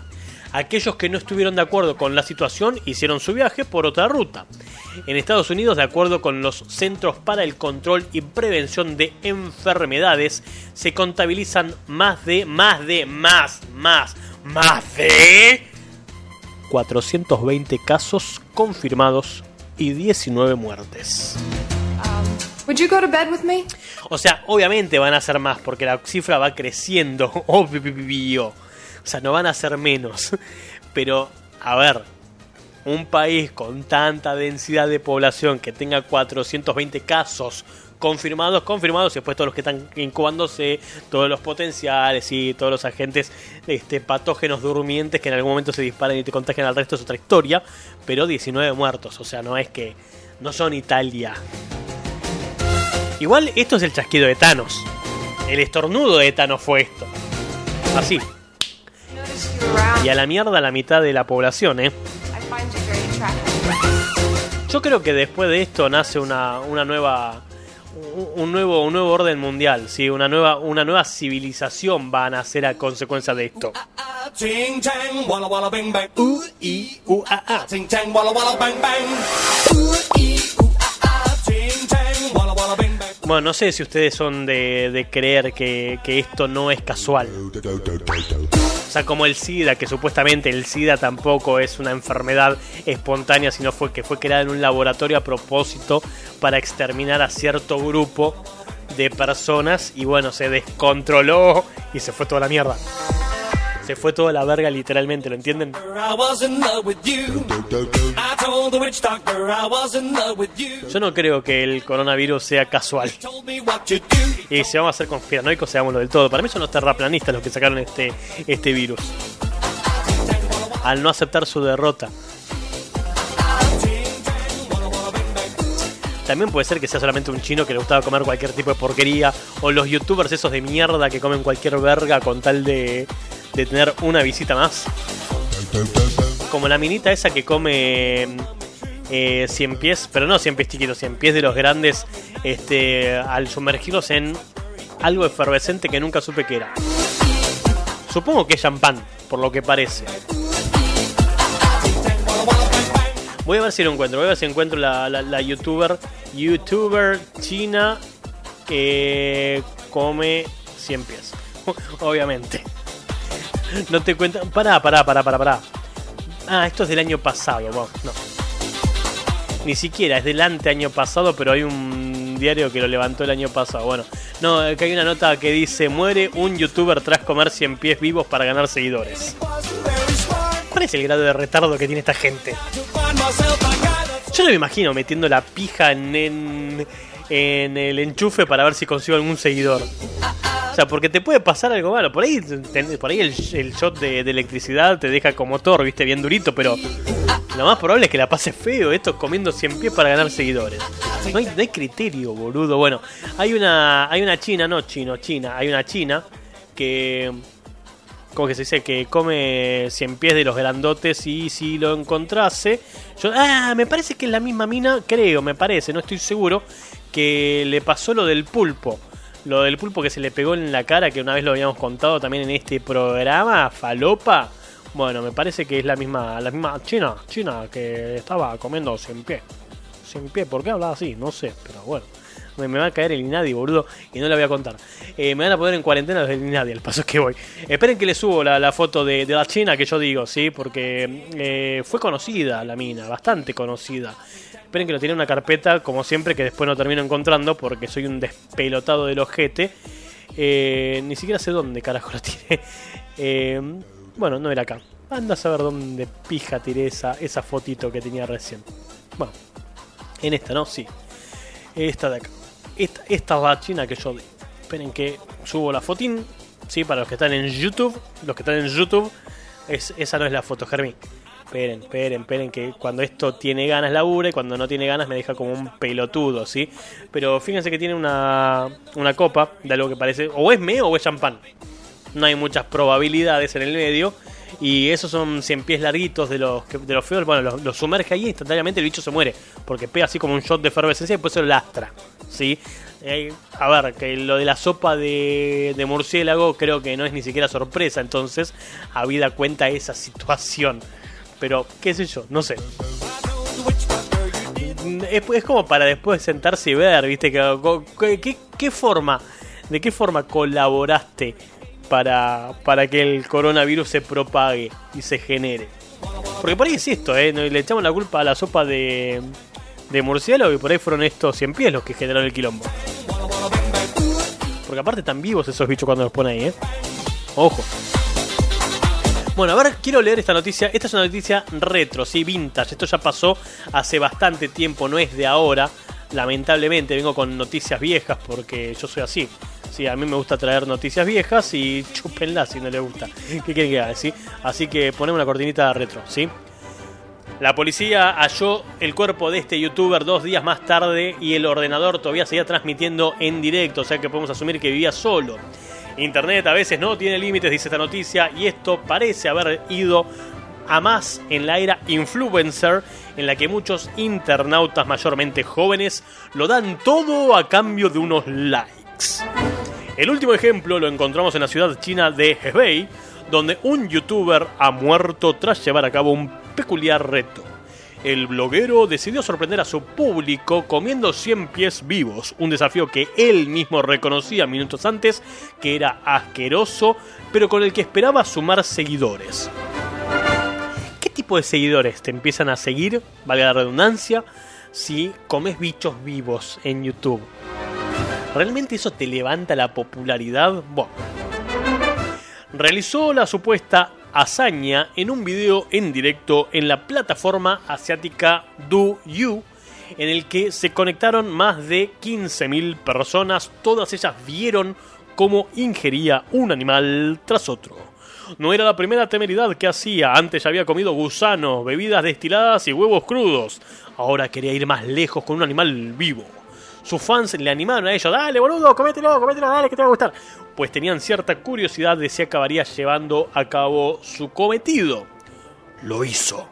Aquellos que no estuvieron de acuerdo con la situación hicieron su viaje por otra ruta. En Estados Unidos, de acuerdo con los Centros para el Control y Prevención de Enfermedades, se contabilizan más de, más de, más, más, más de 420 casos confirmados y 19 muertes. Would you go to bed with me? O sea, obviamente van a ser más porque la cifra va creciendo, obvio. O sea, no van a ser menos. Pero, a ver, un país con tanta densidad de población que tenga 420 casos confirmados, confirmados, y después todos los que están incubándose, todos los potenciales y todos los agentes este, patógenos durmientes que en algún momento se disparan y te contagian al resto es otra historia, pero 19 muertos, o sea, no es que no son Italia. Igual esto es el chasquido de Thanos. El estornudo de Thanos fue esto. Así. Y a la mierda la mitad de la población, ¿eh? Yo creo que después de esto nace una, una nueva un- nuevo un nuevo orden mundial, sí, una nueva una nueva civilización va a nacer a consecuencia de esto. Bueno, no sé si ustedes son de, creer que, que esto no es casual. O sea, como el SIDA, que supuestamente el SIDA tampoco es una enfermedad espontánea, sino fue que fue creada en un laboratorio a propósito para exterminar a cierto grupo de personas y bueno, se descontroló y se fue toda la mierda. Se fue toda la verga literalmente, ¿lo entienden? Yo no creo que el coronavirus sea casual. Y si vamos a ser conspiranoicos, seámoslo del todo. Para mí son los terraplanistas los que sacaron este, este virus. Al no aceptar su derrota. También puede ser que sea solamente un chino que le gustaba comer cualquier tipo de porquería. O los youtubers esos de mierda que comen cualquier verga con tal de, de tener una visita más. Como la minita esa que come eh, 100 pies, pero no 100 pies chiquitos, 100 pies de los grandes, este, al sumergirlos en algo efervescente que nunca supe que era. Supongo que es champán, por lo que parece. Voy a ver si lo encuentro, voy a ver si encuentro la youtuber, youtuber china que come 100 pies. Obviamente. No te cuentan. Pará, pará, pará, pará, pará. Ah, esto es del año pasado, no. Ni siquiera, es del ante año pasado, pero hay un diario que lo levantó el año pasado. Bueno, no, que hay una nota que dice: Muere un youtuber tras comer 100 pies vivos para ganar seguidores. ¿Cuál es el grado de retardo que tiene esta gente? Yo no me imagino metiendo la pija en, en el enchufe para ver si consigo algún seguidor. O sea, porque te puede pasar algo malo. Por ahí, por ahí el, shot de, electricidad te deja como Thor, viste, bien durito, pero lo más probable es que la pase feo esto comiendo 100 pies para ganar seguidores. No hay, criterio, boludo. Bueno, hay una, hay una china, no chino, china, hay una china que como que se dice que come 100 pies de los grandotes y si lo encontrase yo ah me parece que es la misma mina creo me parece no estoy seguro que le pasó lo del pulpo lo del pulpo que se le pegó en la cara que una vez lo habíamos contado también en este programa falopa bueno me parece que es la misma la misma china china que estaba comiendo 100 pies 100 pies ¿por qué hablaba así? no sé pero bueno me, me va a caer el Inadi, boludo, y no la voy a contar. Eh, me van a poner en cuarentena desde el Inadi, al paso que voy. Esperen que le subo la, la foto de, de la China que yo digo, ¿sí? Porque eh, fue conocida la mina, bastante conocida. Esperen que lo tiene en una carpeta, como siempre, que después no termino encontrando porque soy un despelotado del ojete. Eh, ni siquiera sé dónde carajo lo tiré. Eh, bueno, no era acá. Anda a saber dónde pija tiré esa, esa fotito que tenía recién. Bueno, en esta, ¿no? Sí. Esta de acá. Esta, esta es la china que yo di. Esperen que subo la fotín. Sí, para los que están en YouTube. Los que están en YouTube. Es, esa no es la foto, Germín. Esperen, esperen, esperen, que cuando esto tiene ganas labura y cuando no tiene ganas me deja como un pelotudo, ¿sí? Pero fíjense que tiene una, una copa de algo que parece, o es meo o es champán. No hay muchas probabilidades en el medio. Y esos son 100 pies larguitos de los, de los feos. Bueno, los, los sumerge ahí instantáneamente el bicho se muere. Porque pega así como un shot de efervescencia y después se lo lastra. ¿Sí? Eh, a ver, que lo de la sopa de, de murciélago creo que no es ni siquiera sorpresa. Entonces, habida cuenta esa situación. Pero, qué sé yo, no sé. Es, como para después sentarse y ver, ¿viste? ¿Qué, qué, forma, de qué forma colaboraste para, para que el coronavirus se propague y se genere? Porque por ahí es esto, ¿eh? Le echamos la culpa a la sopa de, de murciélago y por ahí fueron estos 100 pies los que generaron el quilombo. Porque aparte están vivos esos bichos cuando los pone ahí, ¿eh? Ojo. Bueno, a ver, quiero leer esta noticia. Esta es una noticia retro, sí, vintage. Esto ya pasó hace bastante tiempo, no es de ahora. Lamentablemente vengo con noticias viejas porque yo soy así. Sí, a mí me gusta traer noticias viejas y chúpenlas si no les gusta. ¿Qué quieren que haga? ¿sí? Así que ponemos una cortinita retro, ¿sí? La policía halló el cuerpo de este youtuber dos días más tarde y el ordenador todavía seguía transmitiendo en directo, o sea que podemos asumir que vivía solo. Internet a veces no tiene límites, dice esta noticia, y esto parece haber ido a más en la era influencer, en la que muchos internautas mayormente jóvenes lo dan todo a cambio de unos likes. El último ejemplo lo encontramos en la ciudad china de Hebei, donde un youtuber ha muerto tras llevar a cabo un peculiar reto. El bloguero decidió sorprender a su público comiendo 100 pies vivos, un desafío que él mismo reconocía minutos antes que era asqueroso, pero con el que esperaba sumar seguidores. ¿Qué tipo de seguidores te empiezan a seguir, valga la redundancia, si comes bichos vivos en YouTube? ¿Realmente eso te levanta la popularidad? Bueno. Realizó la supuesta hazaña en un video en directo en la plataforma asiática DouYu, en el que se conectaron más de 15.000 personas. Todas ellas vieron cómo ingería un animal tras otro. No era la primera temeridad que hacía, antes ya había comido gusanos, bebidas destiladas y huevos crudos. Ahora quería ir más lejos con un animal vivo. Sus fans le animaron a ellos, dale boludo, comételo, comételo, dale que te va a gustar. Pues tenían cierta curiosidad de si acabaría llevando a cabo su cometido. Lo hizo.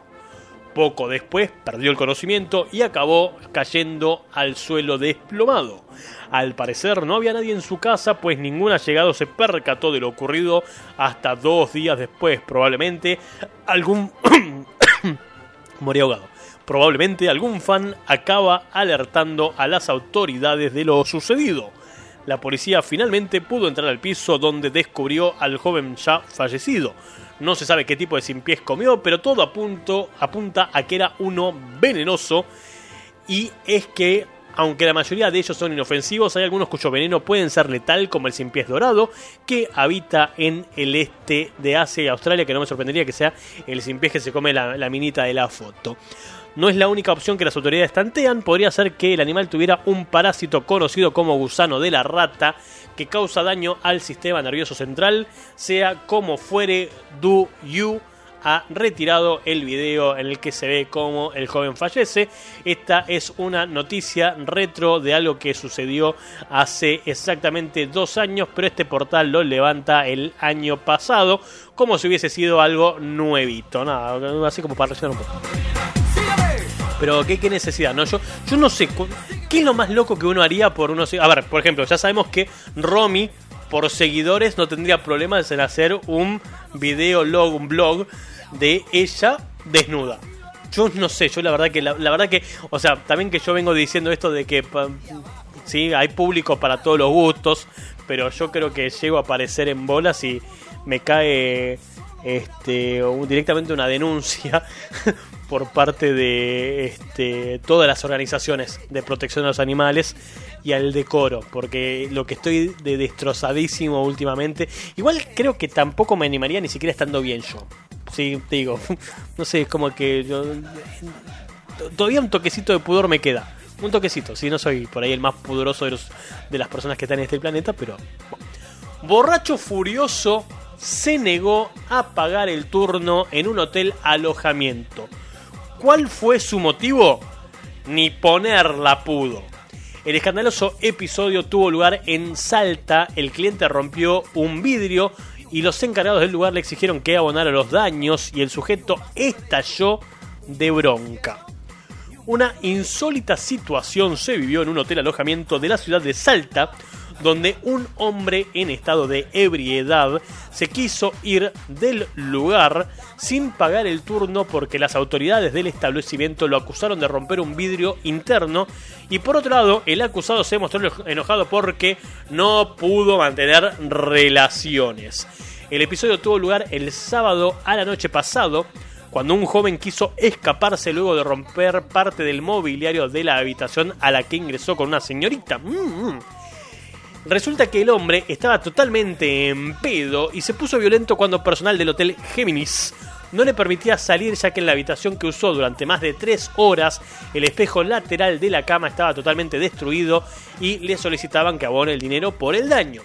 Poco después perdió el conocimiento y acabó cayendo al suelo desplomado. Al parecer no había nadie en su casa, pues ningún allegado se percató de lo ocurrido hasta dos días después. Probablemente algún... moría ahogado. Probablemente algún fan acaba alertando a las autoridades de lo sucedido. La policía finalmente pudo entrar al piso donde descubrió al joven ya fallecido. No se sabe qué tipo de sin pies comió, pero todo apunta a que era uno venenoso. Y es que, aunque la mayoría de ellos son inofensivos, hay algunos cuyo veneno pueden ser letal, como el sin pies dorado, que habita en el este de Asia y Australia, que no me sorprendería que sea el sin que se come la minita de la foto. No es la única opción que las autoridades tantean, podría ser que el animal tuviera un parásito conocido como gusano de la rata que causa daño al sistema nervioso central, sea como fuere, Du Yu ha retirado el video en el que se ve cómo el joven fallece. Esta es una noticia retro de algo que sucedió hace exactamente dos años, pero este portal lo levanta el año pasado, como si hubiese sido algo nuevito. Nada, así como para rellenar un poco. Pero ¿qué, qué necesidad, ¿no? Yo, yo no sé, ¿qué es lo más loco que uno haría por unos... A ver, por ejemplo, ya sabemos que Romy, por seguidores, no tendría problemas en hacer un video log, un blog de ella desnuda. Yo no sé, yo la verdad que, la, la verdad que, o sea, también que yo vengo diciendo esto de que, sí, hay público para todos los gustos, pero yo creo que llego a aparecer en bolas y me cae este directamente una denuncia por parte de este, todas las organizaciones de protección de los animales y al decoro, porque lo que estoy de destrozadísimo últimamente, igual creo que tampoco me animaría ni siquiera estando bien yo. Sí, te digo, no sé, es como que yo todavía un toquecito de pudor me queda. Un toquecito, si no soy por ahí el más pudoroso de, los, de las personas que están en este planeta, pero... Borracho furioso se negó a pagar el turno en un hotel alojamiento. ¿Cuál fue su motivo? Ni ponerla pudo. El escandaloso episodio tuvo lugar en Salta. El cliente rompió un vidrio y los encargados del lugar le exigieron que abonara los daños y el sujeto estalló de bronca. Una insólita situación se vivió en un hotel alojamiento de la ciudad de Salta, donde un hombre en estado de ebriedad se quiso ir del lugar sin pagar el turno porque las autoridades del establecimiento lo acusaron de romper un vidrio interno y por otro lado el acusado se mostró enojado porque no pudo mantener relaciones. El episodio tuvo lugar el sábado a la noche pasado cuando un joven quiso escaparse luego de romper parte del mobiliario de la habitación a la que ingresó con una señorita. Mm, mm. Resulta que el hombre estaba totalmente en pedo y se puso violento cuando personal del hotel Géminis no le permitía salir ya que en la habitación que usó durante más de 3 horas el espejo lateral de la cama estaba totalmente destruido y le solicitaban que abone el dinero por el daño.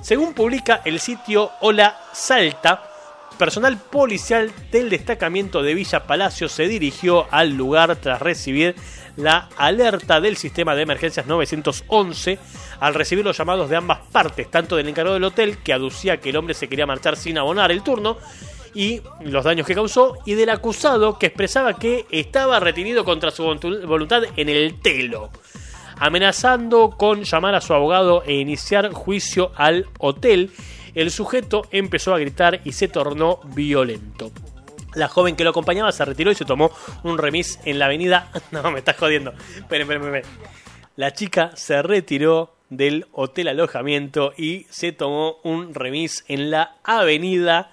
Según publica el sitio Hola Salta, personal policial del destacamento de Villa Palacio se dirigió al lugar tras recibir la alerta del sistema de emergencias 911 al recibir los llamados de ambas partes, tanto del encargado del hotel que aducía que el hombre se quería marchar sin abonar el turno y los daños que causó, y del acusado que expresaba que estaba retenido contra su voluntad en el telo amenazando con llamar a su abogado e iniciar juicio al hotel, el sujeto empezó a gritar y se tornó violento. La joven que lo acompañaba se retiró y se tomó un remis en la avenida. No, me estás jodiendo. Esperen, esperen, esperen. La chica se retiró del hotel alojamiento y se tomó un remis en la avenida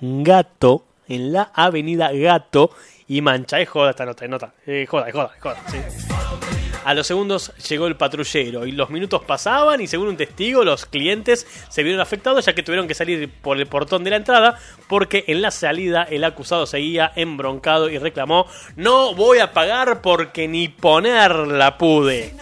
Gato. En la avenida Gato y Mancha. Es joda esta nota, es nota. Eh, joda, es joda, es joda. sí. A los segundos llegó el patrullero y los minutos pasaban y según un testigo los clientes se vieron afectados ya que tuvieron que salir por el portón de la entrada porque en la salida el acusado seguía embroncado y reclamó no voy a pagar porque ni ponerla pude.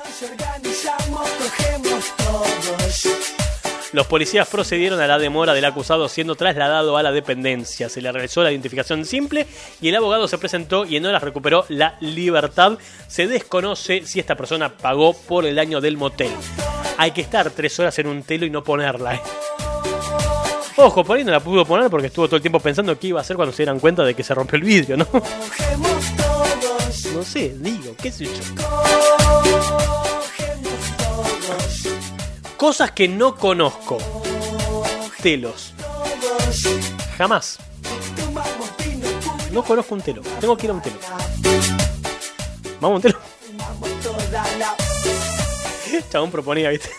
Los policías procedieron a la demora del acusado siendo trasladado a la dependencia. Se le realizó la identificación simple y el abogado se presentó y en horas recuperó la libertad. Se desconoce si esta persona pagó por el daño del motel. Hay que estar tres horas en un telo y no ponerla. ¿eh? Ojo, por ahí no la pudo poner porque estuvo todo el tiempo pensando qué iba a hacer cuando se dieran cuenta de que se rompió el vidrio, ¿no? No sé, digo, qué sé yo. Cosas que no conozco. Telos. Jamás. No conozco un telo. Tengo que ir a un telo. Vamos a un telo. Chabón proponía, ¿viste?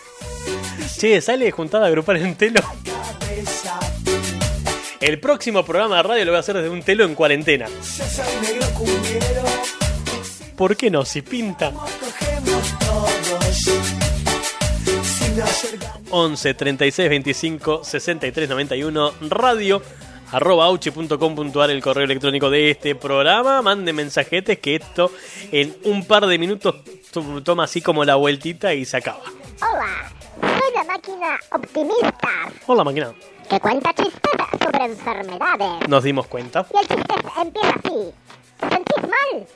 Che, sale juntada a agrupar en telo. El próximo programa de radio lo voy a hacer desde un telo en cuarentena. ¿Por qué no? Si pinta. 11 36 25 63 91 radio arroba auchi.com.ar el correo electrónico de este programa mande mensajetes que esto en un par de minutos to- toma así como la vueltita y se acaba Hola, soy la máquina optimista hola máquina que cuenta chistes sobre enfermedades. nos dimos cuenta Y el chiste empieza así. ¿Te sentís mal?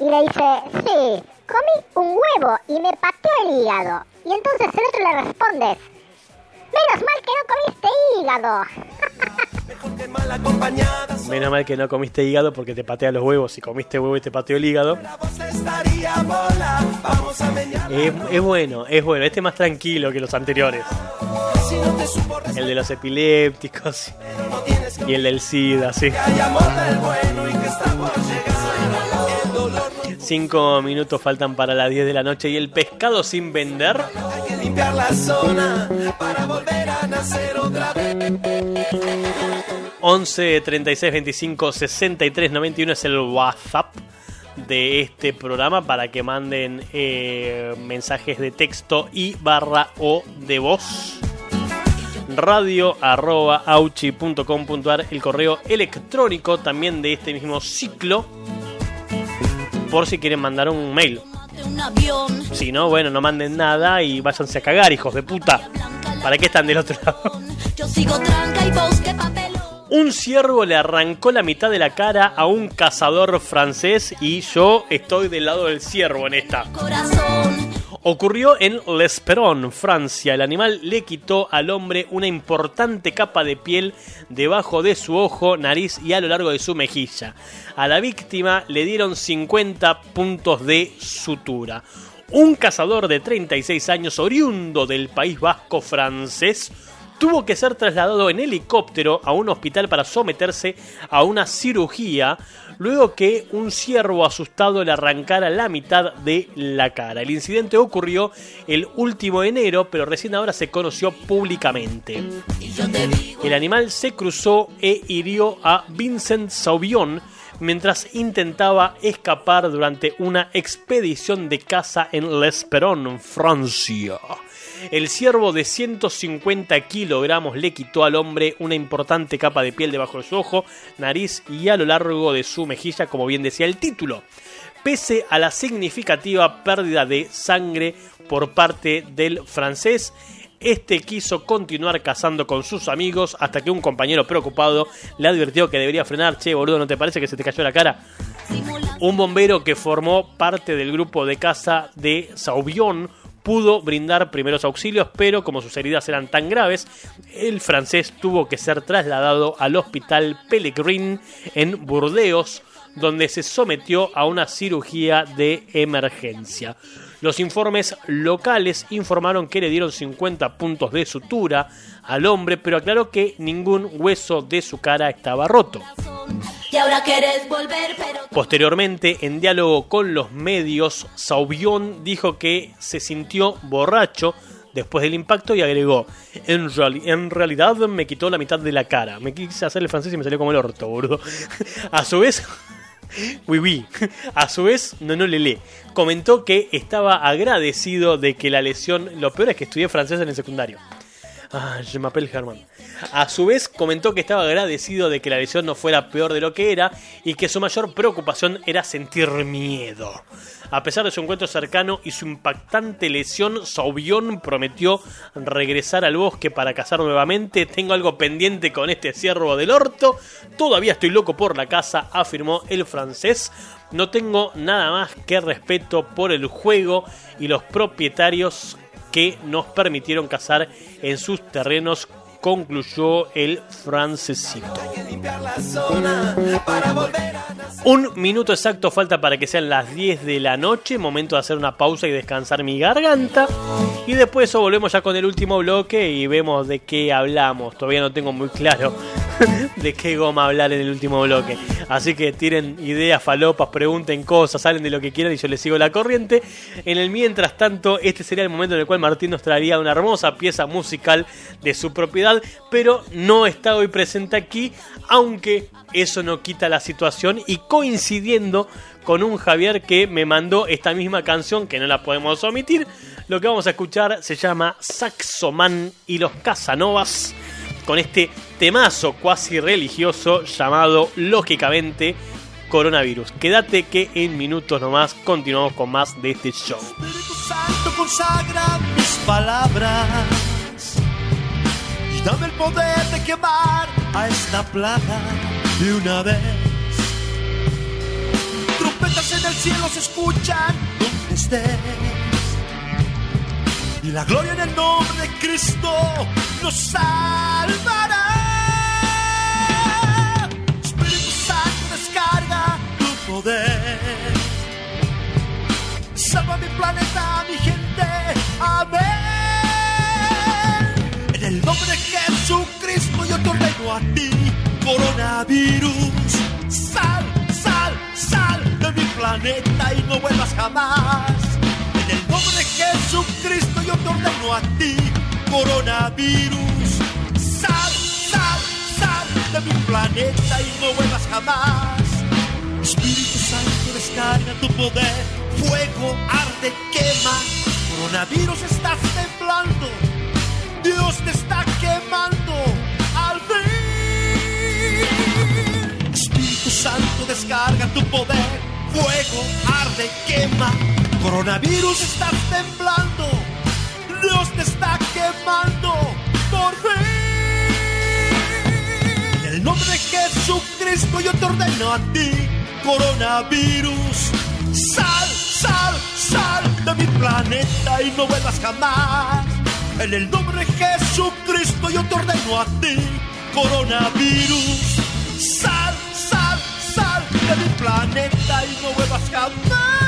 Y le dice, sí, comí un huevo y me pateó el hígado. Y entonces el otro le responde, menos mal que no comiste hígado. menos mal que no comiste hígado porque te patea los huevos si comiste huevo y te pateó el hígado es, es bueno es bueno este es más tranquilo que los anteriores el de los epilépticos y el del SIDA, sí. Cinco minutos faltan para las 10 de la noche y el pescado sin vender. Limpiar la zona para volver a nacer otra vez. 11 36 25 63 91 es el WhatsApp de este programa para que manden eh, mensajes de texto y barra o de voz radio arroba el correo electrónico también de este mismo ciclo por si quieren mandar un mail si no bueno no manden nada y váyanse a cagar hijos de puta ¿Para qué están del otro lado? Un ciervo le arrancó la mitad de la cara a un cazador francés y yo estoy del lado del ciervo en esta. Ocurrió en L'Esperon, Francia. El animal le quitó al hombre una importante capa de piel debajo de su ojo, nariz y a lo largo de su mejilla. A la víctima le dieron 50 puntos de sutura. Un cazador de 36 años, oriundo del País Vasco francés, tuvo que ser trasladado en helicóptero a un hospital para someterse a una cirugía luego que un ciervo asustado le arrancara la mitad de la cara. El incidente ocurrió el último enero, pero recién ahora se conoció públicamente. El animal se cruzó e hirió a Vincent Sauvion mientras intentaba escapar durante una expedición de caza en L'Esperon, Francia. El ciervo de 150 kilogramos le quitó al hombre una importante capa de piel debajo de su ojo, nariz y a lo largo de su mejilla, como bien decía el título. Pese a la significativa pérdida de sangre por parte del francés, este quiso continuar cazando con sus amigos hasta que un compañero preocupado le advirtió que debería frenar. Che, boludo, ¿no te parece que se te cayó la cara? Un bombero que formó parte del grupo de caza de Sauvion pudo brindar primeros auxilios, pero como sus heridas eran tan graves, el francés tuvo que ser trasladado al hospital Pellegrin en Burdeos, donde se sometió a una cirugía de emergencia. Los informes locales informaron que le dieron 50 puntos de sutura al hombre, pero aclaró que ningún hueso de su cara estaba roto. Y ahora querés volver, pero Posteriormente, en diálogo con los medios, Sauvion dijo que se sintió borracho después del impacto y agregó, en, reali- en realidad me quitó la mitad de la cara. Me quise hacer el francés y me salió como el orto, boludo. A su vez... Oui, oui. A su vez, no, no le lee. Comentó que estaba agradecido de que la lesión. Lo peor es que estudié francés en el secundario. Ah, je m'appelle Herman. A su vez comentó que estaba agradecido de que la lesión no fuera peor de lo que era y que su mayor preocupación era sentir miedo. A pesar de su encuentro cercano y su impactante lesión, Sauvion prometió regresar al bosque para cazar nuevamente. Tengo algo pendiente con este ciervo del orto. Todavía estoy loco por la caza, afirmó el francés. No tengo nada más que respeto por el juego y los propietarios que nos permitieron cazar en sus terrenos, concluyó el francesito. Un minuto exacto falta para que sean las 10 de la noche, momento de hacer una pausa y descansar mi garganta. Y después eso volvemos ya con el último bloque y vemos de qué hablamos. Todavía no tengo muy claro de qué goma hablar en el último bloque. Así que tiren ideas, falopas, pregunten cosas, salen de lo que quieran y yo les sigo la corriente. En el mientras tanto, este sería el momento en el cual Martín nos traería una hermosa pieza musical de su propiedad, pero no está hoy presente aquí, aunque eso no quita la situación y coincidiendo con un Javier que me mandó esta misma canción que no la podemos omitir. Lo que vamos a escuchar se llama Saxoman y los Casanovas con este temazo cuasi religioso llamado lógicamente coronavirus. Quédate que en minutos nomás continuamos con más de este show. Espíritu Santo consagra mis palabras dame el poder de quemar a esta plaga de una vez. Trompetas en el cielo se escuchan donde estés y la gloria en el nombre de Cristo nos salvará. Espíritu Santo descarga tu poder. Salva mi planeta, mi gente. Amén. En el nombre de Jesucristo yo te ordeno a ti, coronavirus. Sal, sal, sal de mi planeta y no vuelvas jamás. En el nombre de Jesucristo yo te ordeno a ti, coronavirus. Sal, sal, sal de mi planeta y no vuelvas jamás. Espíritu Santo descarga tu poder, fuego arde, quema. Coronavirus estás temblando, Dios te está quemando al fin. Espíritu Santo descarga tu poder, fuego arde, quema. Coronavirus estás temblando, Dios te está quemando por fin. En el nombre de Jesucristo yo te ordeno a ti, coronavirus. Sal, sal, sal de mi planeta y no vuelvas jamás. En el nombre de Jesucristo yo te ordeno a ti, coronavirus. Sal, sal, sal de mi planeta y no vuelvas jamás.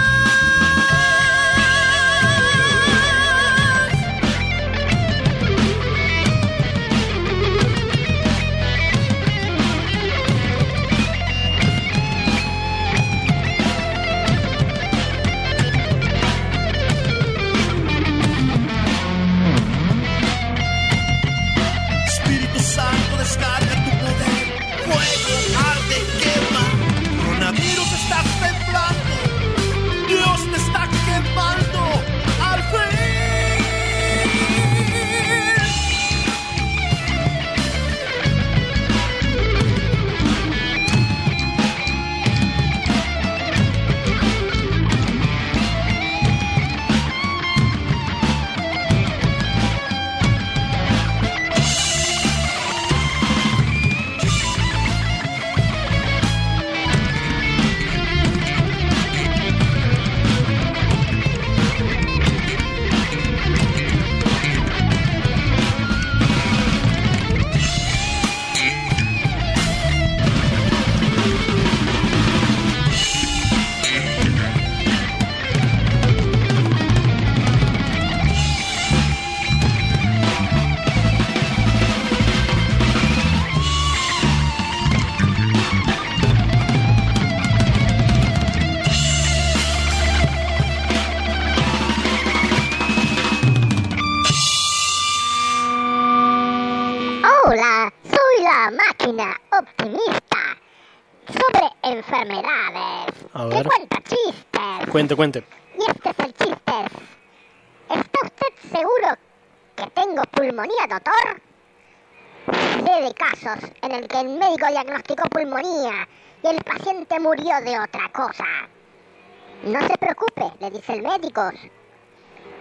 Optimista sobre enfermedades. A Que ver. cuenta chistes. Cuente, cuente. Y este es el chiste. ¿Está usted seguro que tengo pulmonía, doctor? Sé de casos en el que el médico diagnosticó pulmonía y el paciente murió de otra cosa. No se preocupe, le dice el médico.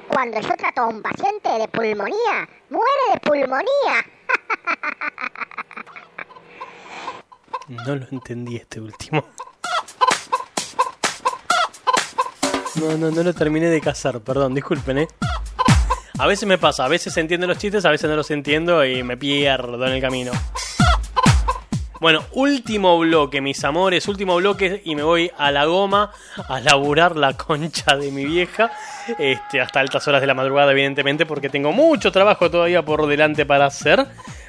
Cuando yo trato a un paciente de pulmonía, muere de pulmonía. No lo entendí este último. No, no, no lo terminé de cazar, perdón, disculpen, eh. A veces me pasa, a veces entiendo los chistes, a veces no los entiendo y me pierdo en el camino. Bueno, último bloque, mis amores, último bloque y me voy a la goma a laburar la concha de mi vieja. Este, hasta altas horas de la madrugada, evidentemente, porque tengo mucho trabajo todavía por delante para hacer.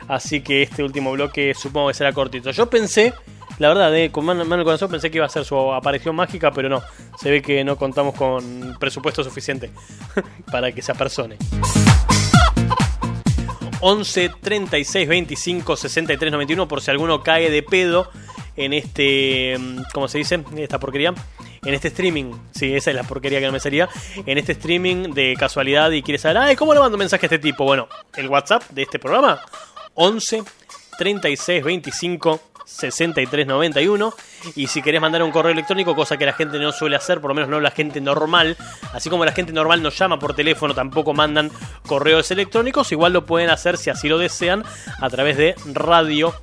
Así que este último bloque supongo que será cortito. Yo pensé, la verdad, eh, con mano, mano corazón pensé que iba a ser su aparición mágica, pero no. Se ve que no contamos con presupuesto suficiente para que se apersone. 11 36 25 63 91 por si alguno cae de pedo en este mm, ¿cómo se dice? esta porquería en este streaming, sí, esa es la porquería que no me salía en este streaming de casualidad y quiere saber, ay, ¿cómo le mando mensaje a este tipo? Bueno, el WhatsApp de este programa 11 36 25 63 91 y si querés mandar un correo electrónico, cosa que la gente no suele hacer, por lo menos no la gente normal, así como la gente normal nos llama por teléfono, tampoco mandan correos electrónicos, igual lo pueden hacer si así lo desean a través de radio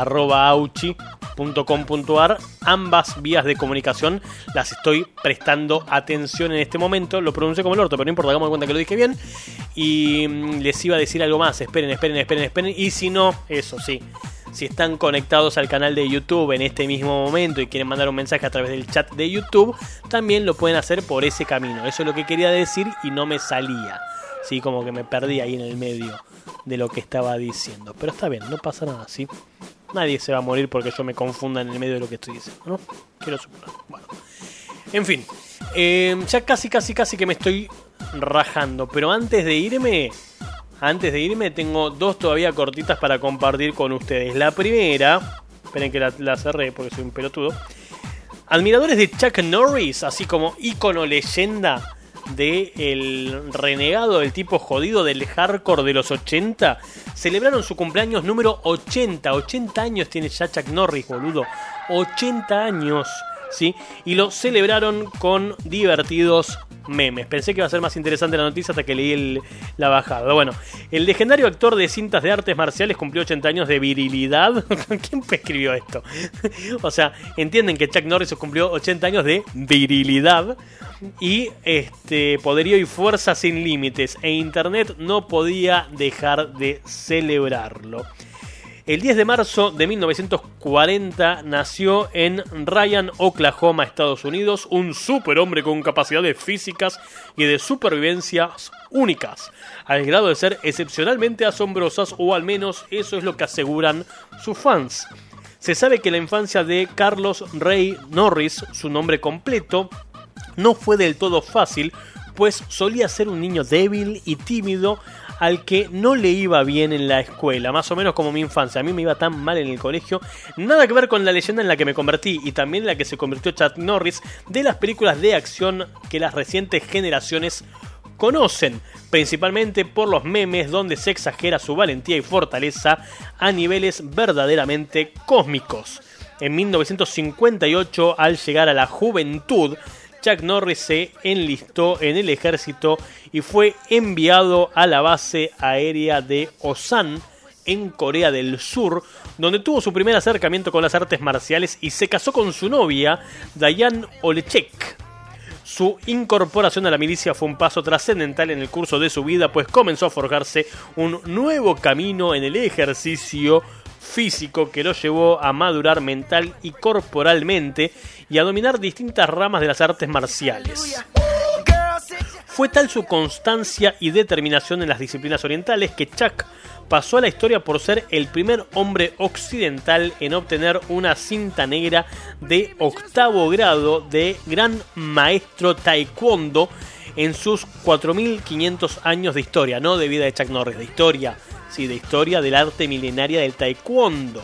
arroba auchi .com.ar ambas vías de comunicación las estoy prestando atención en este momento lo pronuncié como el orto pero no importa hagamos cuenta que lo dije bien y mm, les iba a decir algo más esperen esperen esperen esperen y si no eso sí si están conectados al canal de YouTube en este mismo momento y quieren mandar un mensaje a través del chat de YouTube, también lo pueden hacer por ese camino. Eso es lo que quería decir y no me salía. Sí, como que me perdí ahí en el medio de lo que estaba diciendo. Pero está bien, no pasa nada, ¿sí? Nadie se va a morir porque yo me confunda en el medio de lo que estoy diciendo, ¿no? Quiero suponer. Bueno. En fin, eh, ya casi, casi, casi que me estoy rajando. Pero antes de irme, antes de irme, tengo dos todavía cortitas para compartir con ustedes. La primera, esperen que la, la cerré porque soy un pelotudo. Admiradores de Chuck Norris, así como ícono leyenda de el renegado, el tipo jodido del hardcore de los 80, celebraron su cumpleaños número 80. 80 años tiene ya Chuck Norris, boludo. 80 años, ¿sí? Y lo celebraron con divertidos memes. Pensé que iba a ser más interesante la noticia hasta que leí la bajada. Bueno, el legendario actor de cintas de artes marciales cumplió 80 años de virilidad. ¿Quién escribió esto? o sea, entienden que Chuck Norris cumplió 80 años de virilidad y este poderío y fuerza sin límites e internet no podía dejar de celebrarlo. El 10 de marzo de 1940 nació en Ryan, Oklahoma, Estados Unidos, un superhombre con capacidades físicas y de supervivencia únicas, al grado de ser excepcionalmente asombrosas, o al menos eso es lo que aseguran sus fans. Se sabe que la infancia de Carlos Ray Norris, su nombre completo, no fue del todo fácil, pues solía ser un niño débil y tímido al que no le iba bien en la escuela, más o menos como mi infancia. A mí me iba tan mal en el colegio. Nada que ver con la leyenda en la que me convertí y también en la que se convirtió Chuck Norris de las películas de acción que las recientes generaciones conocen, principalmente por los memes donde se exagera su valentía y fortaleza a niveles verdaderamente cósmicos. En 1958, al llegar a la juventud, Chuck Norris se enlistó en el ejército y fue enviado a la base aérea de Osan en Corea del Sur, donde tuvo su primer acercamiento con las artes marciales y se casó con su novia, Diane Olechek. Su incorporación a la milicia fue un paso trascendental en el curso de su vida, pues comenzó a forjarse un nuevo camino en el ejercicio físico que lo llevó a madurar mental y corporalmente y a dominar distintas ramas de las artes marciales. Fue tal su constancia y determinación en las disciplinas orientales que Chuck pasó a la historia por ser el primer hombre occidental en obtener una cinta negra de octavo grado de gran maestro taekwondo en sus 4.500 años de historia, no de vida de Chuck Norris, de historia, sí, de historia del arte milenaria del taekwondo.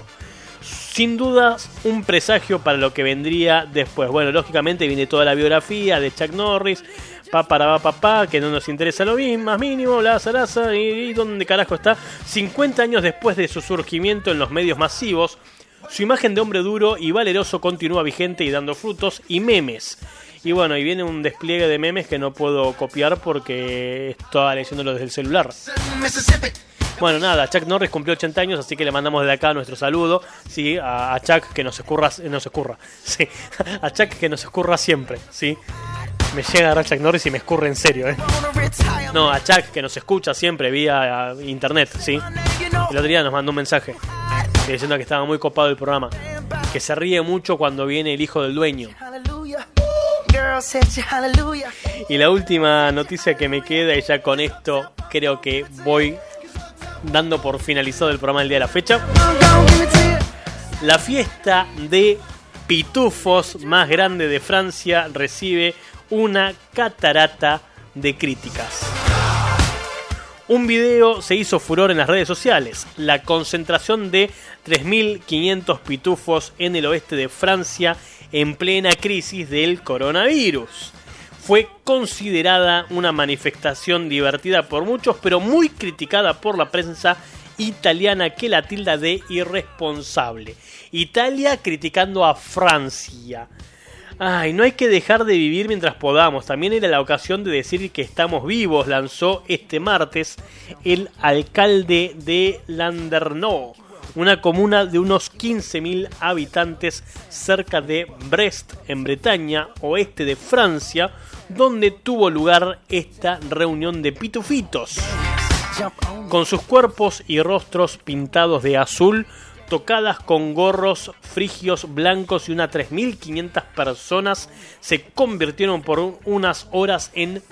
Sin duda, un presagio para lo que vendría después. Bueno, lógicamente viene toda la biografía de Chuck Norris, pa para pa, pa, pa, que no nos interesa lo mismo, más mínimo, la zaraza, y, y dónde carajo está. 50 años después de su surgimiento en los medios masivos, su imagen de hombre duro y valeroso continúa vigente y dando frutos y memes. Y bueno, y viene un despliegue de memes que no puedo copiar porque estaba leyéndolo desde el celular. Bueno, nada, Chuck Norris cumplió 80 años, así que le mandamos desde acá nuestro saludo, sí, a, Chuck que nos escurra, nos escurra, sí, a Chuck que nos escurra siempre, sí. Me llega a Chuck Norris y me escurre en serio, eh. No, a Chuck que nos escucha siempre vía internet, sí. El otro día nos mandó un mensaje diciendo que estaba muy copado el programa, que se ríe mucho cuando viene el hijo del dueño. Y la última noticia que me queda, y ya con esto creo que voy dando por finalizado el programa del día de la fecha. La fiesta de pitufos más grande de Francia recibe una catarata de críticas. Un video se hizo furor en las redes sociales. La concentración de 3.500 pitufos en el oeste de Francia en plena crisis del coronavirus. Fue considerada una manifestación divertida por muchos, pero muy criticada por la prensa italiana que la tilda de irresponsable. Italia criticando a Francia. Ay, no hay que dejar de vivir mientras podamos. También era la ocasión de decir que estamos vivos, lanzó este martes el alcalde de Landerneau, una comuna de unos 15.000 habitantes cerca de Brest, en Bretaña, oeste de Francia, donde tuvo lugar esta reunión de pitufitos. Con sus cuerpos y rostros pintados de azul, tocadas con gorros frigios blancos y unas 3.500 personas se convirtieron por un- unas horas en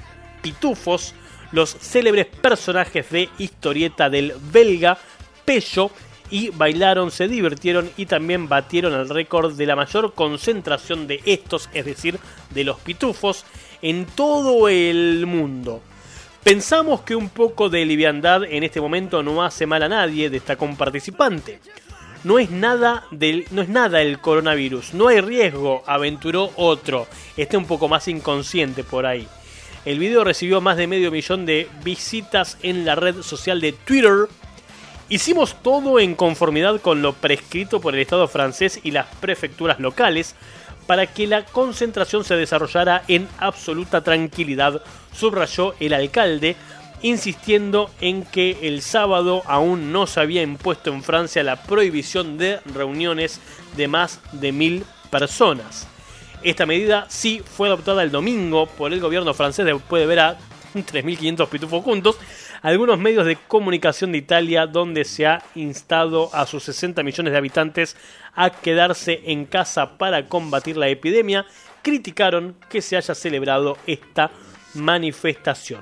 pitufos, los célebres personajes de historieta del belga Pello y bailaron, se divirtieron y también batieron el récord de la mayor concentración de estos, es decir, de los pitufos, en todo el mundo. Pensamos que un poco de liviandad en este momento no hace mal a nadie, destacó un participante. No es nada del, no es nada el coronavirus, no hay riesgo, aventuró otro. Este un poco más inconsciente por ahí. El video recibió más de medio millón de visitas en la red social de Twitter. Hicimos todo en conformidad con lo prescrito por el Estado francés y las prefecturas locales para que la concentración se desarrollara en absoluta tranquilidad, subrayó el alcalde, insistiendo en que el sábado aún no se había impuesto en Francia la prohibición de reuniones de más de mil personas. Esta medida sí fue adoptada el domingo por el gobierno francés después de ver a 3.500 pitufos juntos. Algunos medios de comunicación de Italia donde se ha instado a sus 60 millones de habitantes a quedarse en casa para combatir la epidemia criticaron que se haya celebrado esta manifestación.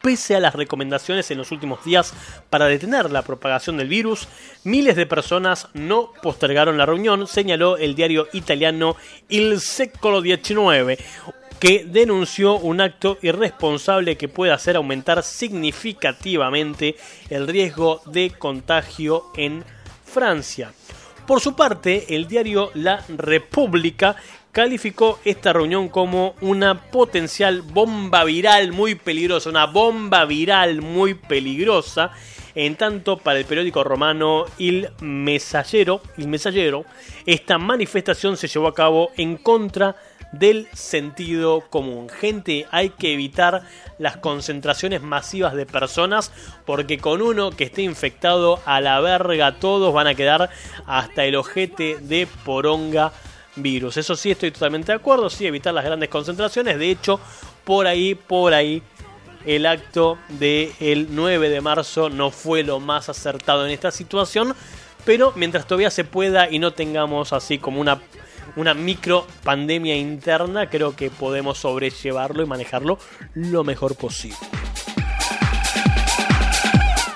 Pese a las recomendaciones en los últimos días para detener la propagación del virus, miles de personas no postergaron la reunión, señaló el diario italiano Il Secolo XIX, que denunció un acto irresponsable que puede hacer aumentar significativamente el riesgo de contagio en Francia. Por su parte, el diario La República calificó esta reunión como una potencial bomba viral muy peligrosa, una bomba viral muy peligrosa. En tanto, para el periódico romano Il Messaggero, esta manifestación se llevó a cabo en contra del sentido común. Gente, hay que evitar las concentraciones masivas de personas porque con uno que esté infectado a la verga todos van a quedar hasta el ojete de poronga virus. Eso sí, estoy totalmente de acuerdo, sí, evitar las grandes concentraciones. De hecho, por ahí, por ahí, el acto del 9 de marzo no fue lo más acertado en esta situación. Pero mientras todavía se pueda y no tengamos así como una, una micro pandemia interna, creo que podemos sobrellevarlo y manejarlo lo mejor posible.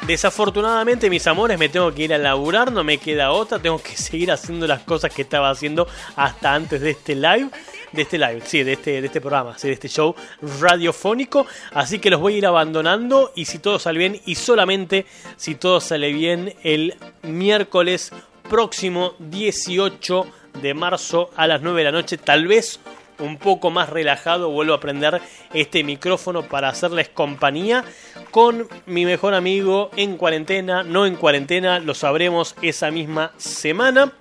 Desafortunadamente, mis amores, me tengo que ir a laburar, no me queda otra, tengo que seguir haciendo las cosas que estaba haciendo hasta antes de este live, de este live, sí, de este, de este programa, sí, de este show radiofónico, así que los voy a ir abandonando y si todo sale bien, y solamente si todo sale bien, el miércoles próximo 18 de marzo a las 9 de la noche, tal vez un poco más relajado, vuelvo a prender este micrófono para hacerles compañía con mi mejor amigo en cuarentena, no en cuarentena, lo sabremos esa misma semana.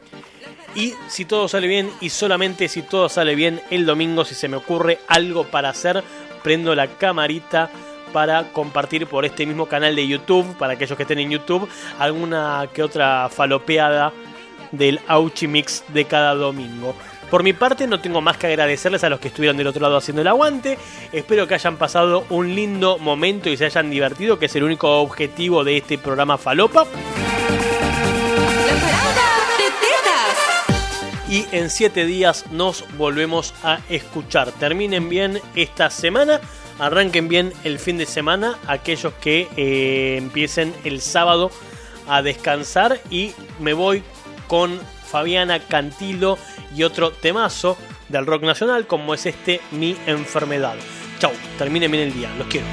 Y si todo sale bien, y solamente si todo sale bien, el domingo, si se me ocurre algo para hacer, prendo la camarita para compartir por este mismo canal de YouTube, para aquellos que estén en YouTube, alguna que otra falopeada del Auchi Mix de cada domingo. Por mi parte no tengo más que agradecerles a los que estuvieron del otro lado haciendo el aguante. Espero que hayan pasado un lindo momento y se hayan divertido, que es el único objetivo de este programa Falopa. Y en 7 días nos volvemos a escuchar. Terminen bien esta semana. Arranquen bien el fin de semana. Aquellos que eh, empiecen el sábado a descansar. Y me voy con Fabiana Cantilo y otro temazo del rock nacional como es este Mi Enfermedad. Chau, terminen bien el día, los quiero.